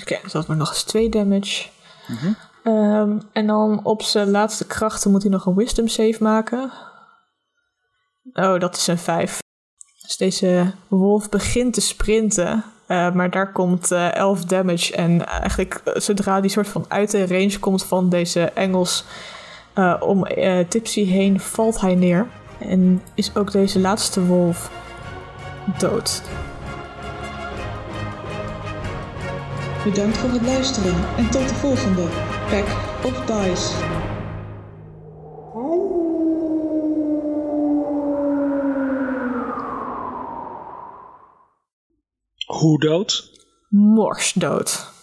Oké, dus dat maar nog eens 2 damage. Mhm. Ehm, en dan op zijn laatste krachten moet hij nog een wisdom save maken. Oh, dat is een 5. Dus deze wolf begint te sprinten. eh, maar daar komt eh 11 damage. En eigenlijk eh, zodra die soort van uit de range komt van deze Engels eh, om eh, Tipsy heen, valt hij neer. En is ook deze laatste wolf dood. Bedankt voor het luisteren en tot de volgende Pack of Dice. Hoe dood? Mors dood.